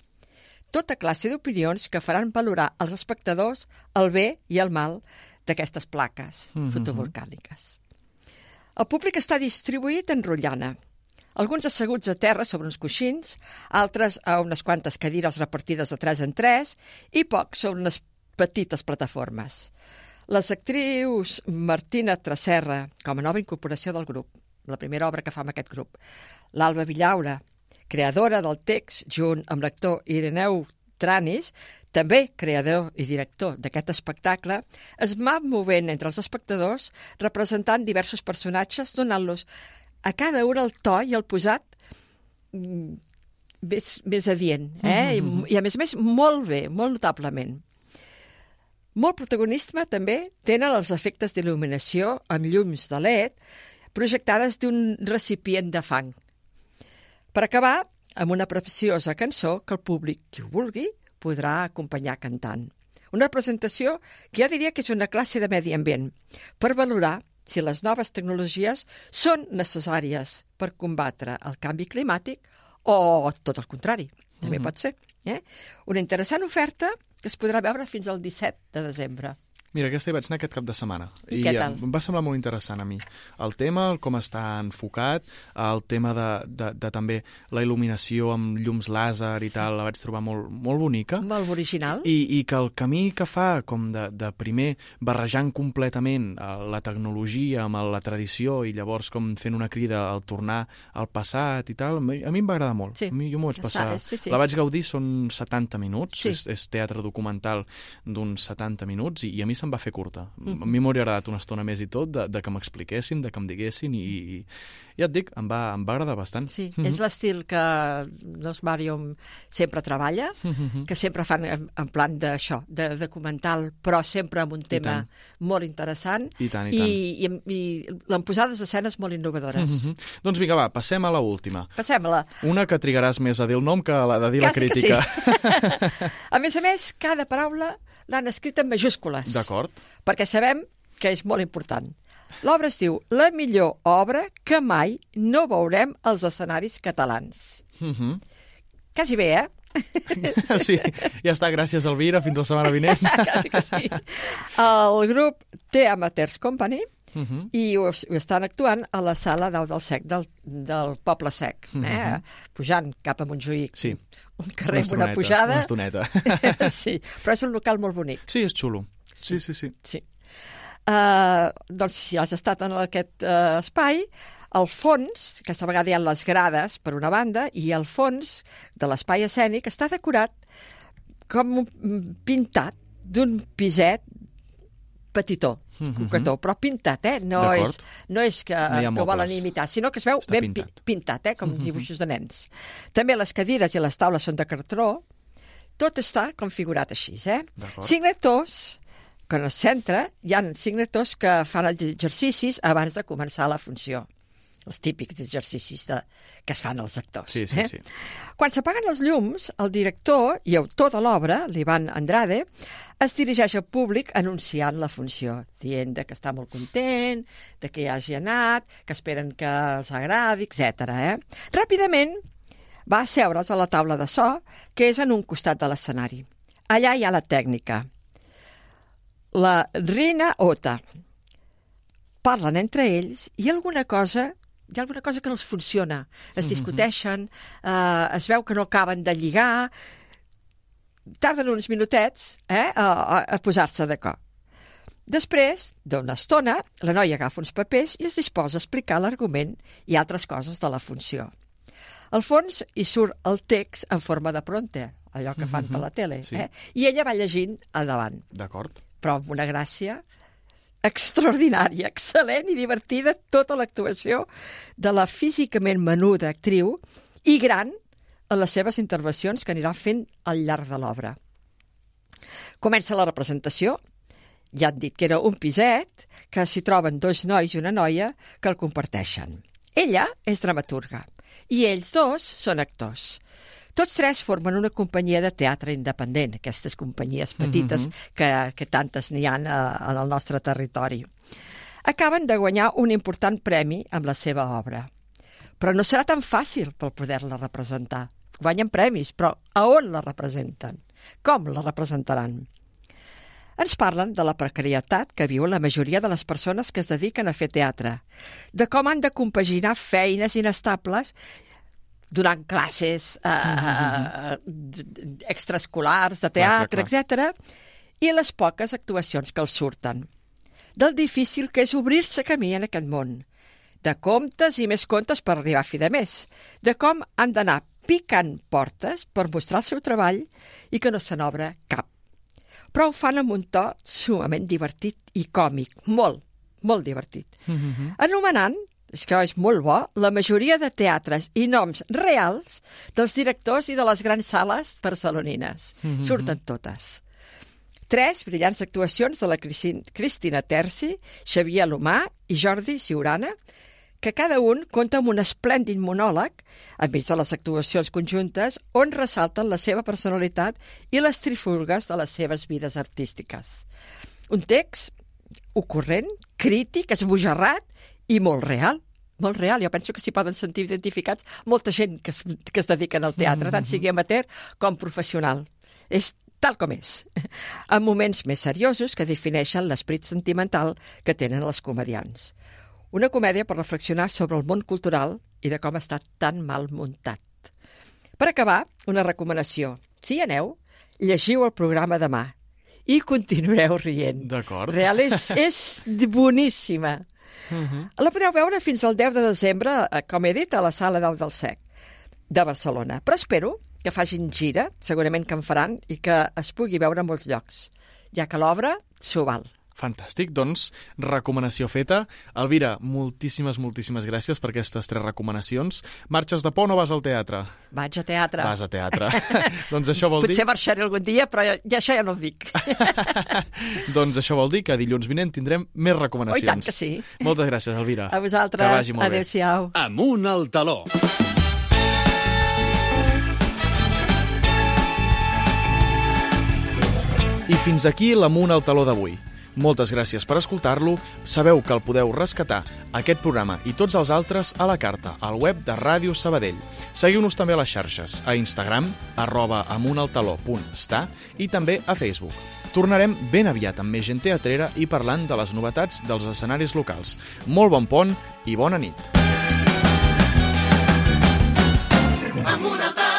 Tota classe d'opinions que faran valorar als espectadors el bé i el mal d'aquestes plaques mm -hmm. fotovolcàniques. El públic està distribuït en rotllana. Alguns asseguts a terra sobre uns coixins, altres a unes quantes cadires repartides de tres en tres i pocs sobre unes petites plataformes. Les actrius Martina Tracerra, com a nova incorporació del grup, la primera obra que fa amb aquest grup, l'Alba Villaura, creadora del text, junt amb l'actor Ireneu Tranis, també creador i director d'aquest espectacle, es va movent entre els espectadors representant diversos personatges, donant-los a cada un el to i el posat mm, més, més adient, eh? Mm -hmm. I, I, a més a més, molt bé, molt notablement. Molt protagonisme també tenen els efectes d'il·luminació amb llums de LED projectades d'un recipient de fang. Per acabar, amb una preciosa cançó que el públic, qui ho vulgui, podrà acompanyar cantant. Una presentació que ja diria que és una classe de medi ambient, per valorar si les noves tecnologies són necessàries per combatre el canvi climàtic o tot el contrari. També uh -huh. pot ser. Eh? Una interessant oferta que es podrà veure fins al 17 de desembre. Mira, aquesta hi vaig anar aquest cap de setmana. I, I què tal? Em va semblar molt interessant a mi. El tema, el com està enfocat, el tema de, de, de també la il·luminació amb llums làser i sí. tal, la vaig trobar molt, molt bonica. Molt original. I, I que el camí que fa, com de, de primer barrejant completament eh, la tecnologia amb la tradició i llavors com fent una crida al tornar al passat i tal, a mi em va agradar molt. Sí. A mi jo m'ho vaig passar. Sí, sí, la vaig gaudir, són 70 minuts, sí. és, és teatre documental d'uns 70 minuts i, i a mi se'm va fer curta. Mm -hmm. A mi m'hauria agradat una estona més i tot de, de que m'expliquessin, de que em diguessin i, i ja et dic, em va, em va agradar bastant. Sí, mm -hmm. és l'estil que los Marium sempre treballa, mm -hmm. que sempre fan en, en plan d'això, de, de documental, però sempre amb un tema molt interessant I, tant, i, tant. i, i, i amb posades escenes molt innovadores. Mm -hmm. Doncs vinga, va, passem a la última. Passem-la. Una que trigaràs més a dir el nom que a la de dir Quasi la crítica. Sí. *laughs* a més a més, cada paraula l'han escrit en majúscules. D'acord. Perquè sabem que és molt important. L'obra es diu La millor obra que mai no veurem als escenaris catalans. Mm -hmm. Quasi bé, eh? *laughs* Sí, ja està, gràcies Elvira, fins la setmana vinent. *laughs* Quasi que sí. El grup The Amateurs Company uh. -huh. i ho, ho estan actuant a la sala d'Au del Sec del, del Poble Sec, eh? Uh. -huh. pujant cap a Montjuïc. Sí. Un carrer amb una, una pujada. Una estoneta. *laughs* sí, però és un local molt bonic. Sí, és xulo. Sí, sí, sí. Sí. Uh, doncs si has estat en aquest uh, espai, al fons, aquesta vegada hi ha les grades per una banda, i al fons de l'espai escènic està decorat com pintat d'un piset petitó. Coquetó, però pintat, eh? No és, no és que, No que ho volen imitar, sinó que es veu Està ben pi- pintat. pintat, eh? Com uns dibuixos de nens. També les cadires i les taules són de cartró, tot està configurat així, eh? Lectors, que en el centre hi ha cinc lectors que fan els exercicis abans de començar la funció els típics exercicis de, que es fan als actors. Sí, sí, eh? sí. Quan s'apaguen els llums, el director i autor de l'obra, l'Ivan Andrade, es dirigeix al públic anunciant la funció, dient de que està molt content, de que hi hagi anat, que esperen que els agradi, etc. Eh? Ràpidament va a seure's a la taula de so, que és en un costat de l'escenari. Allà hi ha la tècnica. La Rina Ota. Parlen entre ells i alguna cosa hi ha alguna cosa que no els funciona. Es discuteixen, eh, es veu que no acaben de lligar, tarden uns minutets eh, a, a, a posar-se d'acord. Després d'una estona, la noia agafa uns papers i es disposa a explicar l'argument i altres coses de la funció. Al fons hi surt el text en forma de prompter, allò que fan per la tele, sí. eh? i ella va llegint a davant, D'acord. però amb una gràcia extraordinària, excel·lent i divertida tota l'actuació de la físicament menuda actriu i gran en les seves intervencions que anirà fent al llarg de l'obra. Comença la representació. Ja han dit que era un piset, que s'hi troben dos nois i una noia que el comparteixen. Ella és dramaturga i ells dos són actors. Tots tres formen una companyia de teatre independent, aquestes companyies petites mm -hmm. que, que tantes n'hi ha a, en el nostre territori. Acaben de guanyar un important premi amb la seva obra. Però no serà tan fàcil per poder-la representar. Guanyen premis, però a on la representen? Com la representaran? Ens parlen de la precarietat que viu la majoria de les persones que es dediquen a fer teatre, de com han de compaginar feines inestables donant classes eh, uh, extraescolars, de teatre, etc, i les poques actuacions que els surten. Del difícil que és obrir-se camí en aquest món, de comptes i més comptes per arribar a fi de mes, de com han d'anar picant portes per mostrar el seu treball i que no se n'obre cap. Però ho fan amb un to sumament divertit i còmic, molt, molt divertit. Mm -hmm. Anomenant és que és molt bo, la majoria de teatres i noms reals dels directors i de les grans sales barcelonines. Mm -hmm. Surten totes. Tres brillants actuacions de la Cristina Terci, Xavier Lomà i Jordi Siurana, que cada un compta amb un esplèndid monòleg, enmig de les actuacions conjuntes, on ressalten la seva personalitat i les trifulgues de les seves vides artístiques. Un text ocorrent, crític, esbojarrat i molt real, molt real. Jo penso que s'hi poden sentir identificats molta gent que es, que es dediquen al teatre, mm -hmm. tant sigui amateur com professional. És tal com és, *laughs* en moments més seriosos que defineixen l'esperit sentimental que tenen els comedians. Una comèdia per reflexionar sobre el món cultural i de com està tan mal muntat. Per acabar, una recomanació. Si hi aneu, llegiu el programa demà i continueu rient. D'acord. Real és, *laughs* és boníssima. Uh -huh. La podreu veure fins al 10 de desembre, eh, com he dit, a la Sala del del Sec de Barcelona. Però espero que facin gira, segurament que en faran, i que es pugui veure en molts llocs, ja que l'obra s'ho val. Fantàstic, doncs, recomanació feta. Elvira, moltíssimes, moltíssimes gràcies per aquestes tres recomanacions. Marxes de por o no vas al teatre? Vaig a teatre. Vas a teatre. *laughs* doncs això vol Potser dir... Potser marxaré algun dia, però ja, ja això ja no ho dic. *laughs* doncs això vol dir que dilluns vinent tindrem més recomanacions. Oh, tant que sí. Moltes gràcies, Elvira. A vosaltres. Que vagi molt Adéu-siau. Amunt al taló. I fins aquí l'Amunt al taló d'avui. Moltes gràcies per escoltar-lo. Sabeu que el podeu rescatar, aquest programa i tots els altres, a la carta, al web de Ràdio Sabadell. Seguiu-nos també a les xarxes, a Instagram, arroba amuntaltaló.està i també a Facebook. Tornarem ben aviat amb més gent teatrera i parlant de les novetats dels escenaris locals. Molt bon pont i bona nit. Amunt al taló.